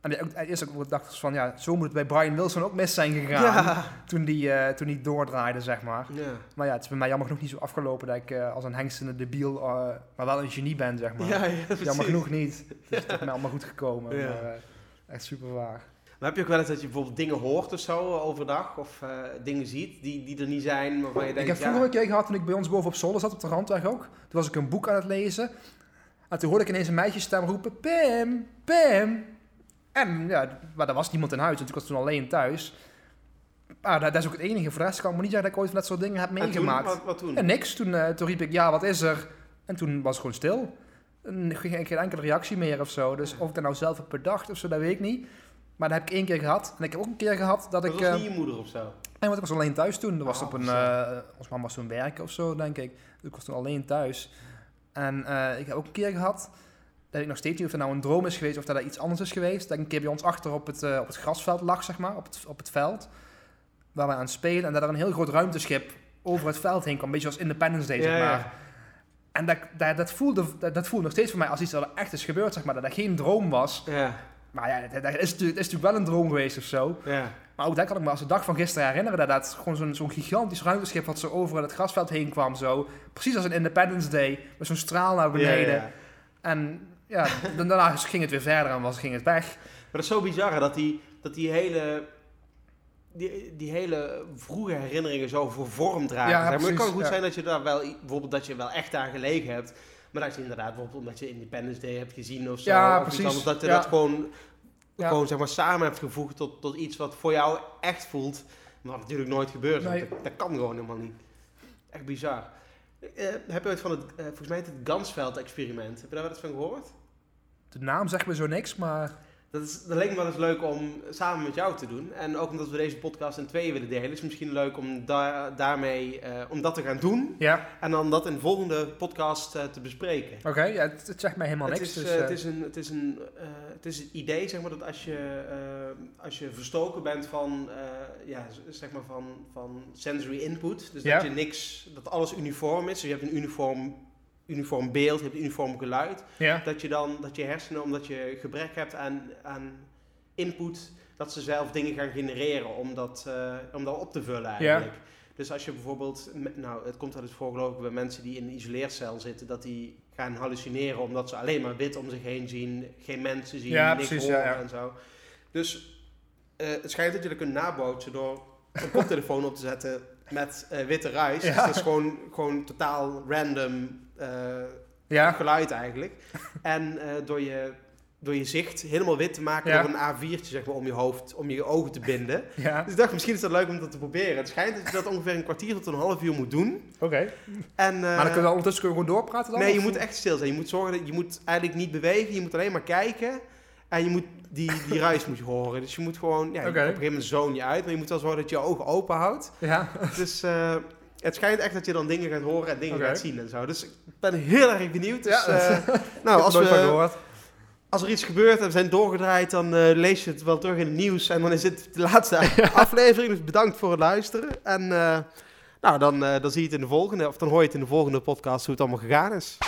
En ook, eerst ook dacht ik van, ja, zo moet het bij Brian Wilson ook mis zijn gegaan. Ja. Toen die, eh, toen die doordraaide, zeg maar. ja. Maar ja, het is bij mij jammer genoeg niet zo afgelopen dat ik eh, als een hengstende debiel, maar wel een genie ben, zeg maar. Ja, ja, jammer genoeg niet. Dus het is mij allemaal goed gekomen. Ja. Maar, echt super waar. Maar heb je ook wel eens dat je bijvoorbeeld dingen hoort of zo overdag? Of eh, dingen ziet die, die er niet zijn, waarvan je Ik denkt, heb ja, vroeger een keer gehad toen ik bij ons boven op zolder zat op de randweg ook. Toen was ik een boek aan het lezen. En toen hoorde ik ineens een meisjesstem roepen, Pim, Pim. En ja, maar er was niemand in huis, dus ik was toen alleen thuis. Maar dat, dat is ook het enige. Voor de rest kan ik me niet zeggen dat ik ooit van dat soort dingen heb En toen, meegemaakt. wat, wat toen? En niks. Toen, eh, toen riep ik, ja, wat is er? En toen was het gewoon stil. En geen, geen enkele reactie meer of zo. Dus of ik dat nou zelf heb bedacht of zo, dat weet ik niet. Maar dat heb ik één keer gehad. En ik heb ook een keer gehad dat, dat ik... was eh, niet je moeder of zo? Nee, want ik was alleen thuis toen. Dat was Oh, op een... eh ons mama was toen werken of zo, denk ik. Dus ik was toen alleen thuis. En eh, ik heb ook een keer gehad... Dat ik nog steeds niet of dat nou een droom is geweest of dat er iets anders is geweest. Dat ik een keer bij ons achter op het, op het grasveld lag, zeg maar. Op het, op het veld. Waar we aan het spelen. En dat er een heel groot ruimteschip over het veld heen kwam. Een beetje als Independence Day, zeg maar. ja. En dat, dat, dat, voelde, dat, dat voelde nog steeds voor mij als iets dat er echt is gebeurd, zeg maar. Dat dat geen droom was. Ja, Maar ja, dat, dat is, dat is natuurlijk wel een droom geweest of zo. ja. Maar ook dat kan ik me als de dag van gisteren herinneren. Dat dat gewoon zo'n zo'n gigantisch ruimteschip wat zo over het grasveld heen kwam. Zo. Precies als een Independence Day. Met zo'n straal naar beneden. Ja. En ja, dan- daarna ging het weer verder en was, ging het weg. Maar dat is zo bizar dat die, dat die hele... Die, die hele vroege herinneringen zo voor vorm dragen. Ja, maar het kan goed zijn dat je daar wel, bijvoorbeeld dat je wel echt daar gelegen hebt. Maar dat je inderdaad, bijvoorbeeld omdat je Independence Day hebt gezien of zo. Ja, of precies, anders, dat je dat gewoon, gewoon zeg maar, samen hebt gevoegd tot, tot iets wat voor jou echt voelt. Maar wat natuurlijk nooit gebeurt. Nee. Dat, dat kan gewoon helemaal niet. Echt bizar. Eh, heb je ooit van het, eh, volgens mij het, het Gansveld-experiment, heb je daar wel eens van gehoord? De naam zegt me zo niks, maar Dat, is, dat leek me wel eens leuk om samen met jou te doen. En ook omdat we deze podcast in tweeën willen delen, is het misschien leuk om daar daarmee eh, om dat te gaan doen. ja, En dan dat in de volgende podcast eh, te bespreken. oké. ja, het, het zegt mij helemaal Het niks. is, dus, eh, het, is een, het, is een, het is het idee, zeg maar, dat als je, als je verstoken bent van, ja, zeg maar van, van sensory input, dus Ja. dat je niks, dat alles uniform is, dus je hebt een uniform, uniform beeld, je hebt uniform geluid, ja. dat je dan, dat je hersenen, omdat je gebrek hebt aan, aan input, dat ze zelf dingen gaan genereren om dat, eh, om dat op te vullen eigenlijk. Dus als je bijvoorbeeld, nou het komt wel eens voor geloof ik bij mensen die in een isoleercel zitten, dat die gaan hallucineren omdat ze alleen maar wit om zich heen zien, geen mensen zien, Ja, niks precies, horen en zo. Dus eh, het schijnt dat je dat kunt nabootsen door een koptelefoon op te zetten met eh, witte ruis. Ja. Dus dat is gewoon, gewoon totaal random eh, ja. geluid eigenlijk. En eh, door, je, door je zicht helemaal wit te maken Ja. door een A4'tje zeg maar, om je hoofd, om je ogen te binden. Dus ik dacht, misschien is dat leuk om dat te proberen. Het schijnt dat je dat ongeveer een kwartier tot een half uur moet doen. Oké. En, maar dan kunnen we ondertussen gewoon doorpraten dan? nee, je moet echt stil zijn. Je moet zorgen dat je moet eigenlijk niet bewegen. Je moet alleen maar kijken. En je moet die, die ruis moet je horen. Dus je moet gewoon, ja, Oké. op een gegeven moment zoon je uit. Maar je moet wel zorgen dat je je ogen open houdt. Ja. Dus eh, het schijnt echt dat je dan dingen gaat horen en dingen gaat zien en zo. Dus ik ben heel erg benieuwd. Dus, Ja. eh, nou, als, we, als er iets gebeurt en we zijn doorgedraaid, dan eh, lees je het wel terug in het nieuws. En dan is dit de laatste aflevering. Dus bedankt voor het luisteren. En nou, dan, dan zie je het in de volgende, of dan hoor je het in de volgende podcast hoe het allemaal gegaan is.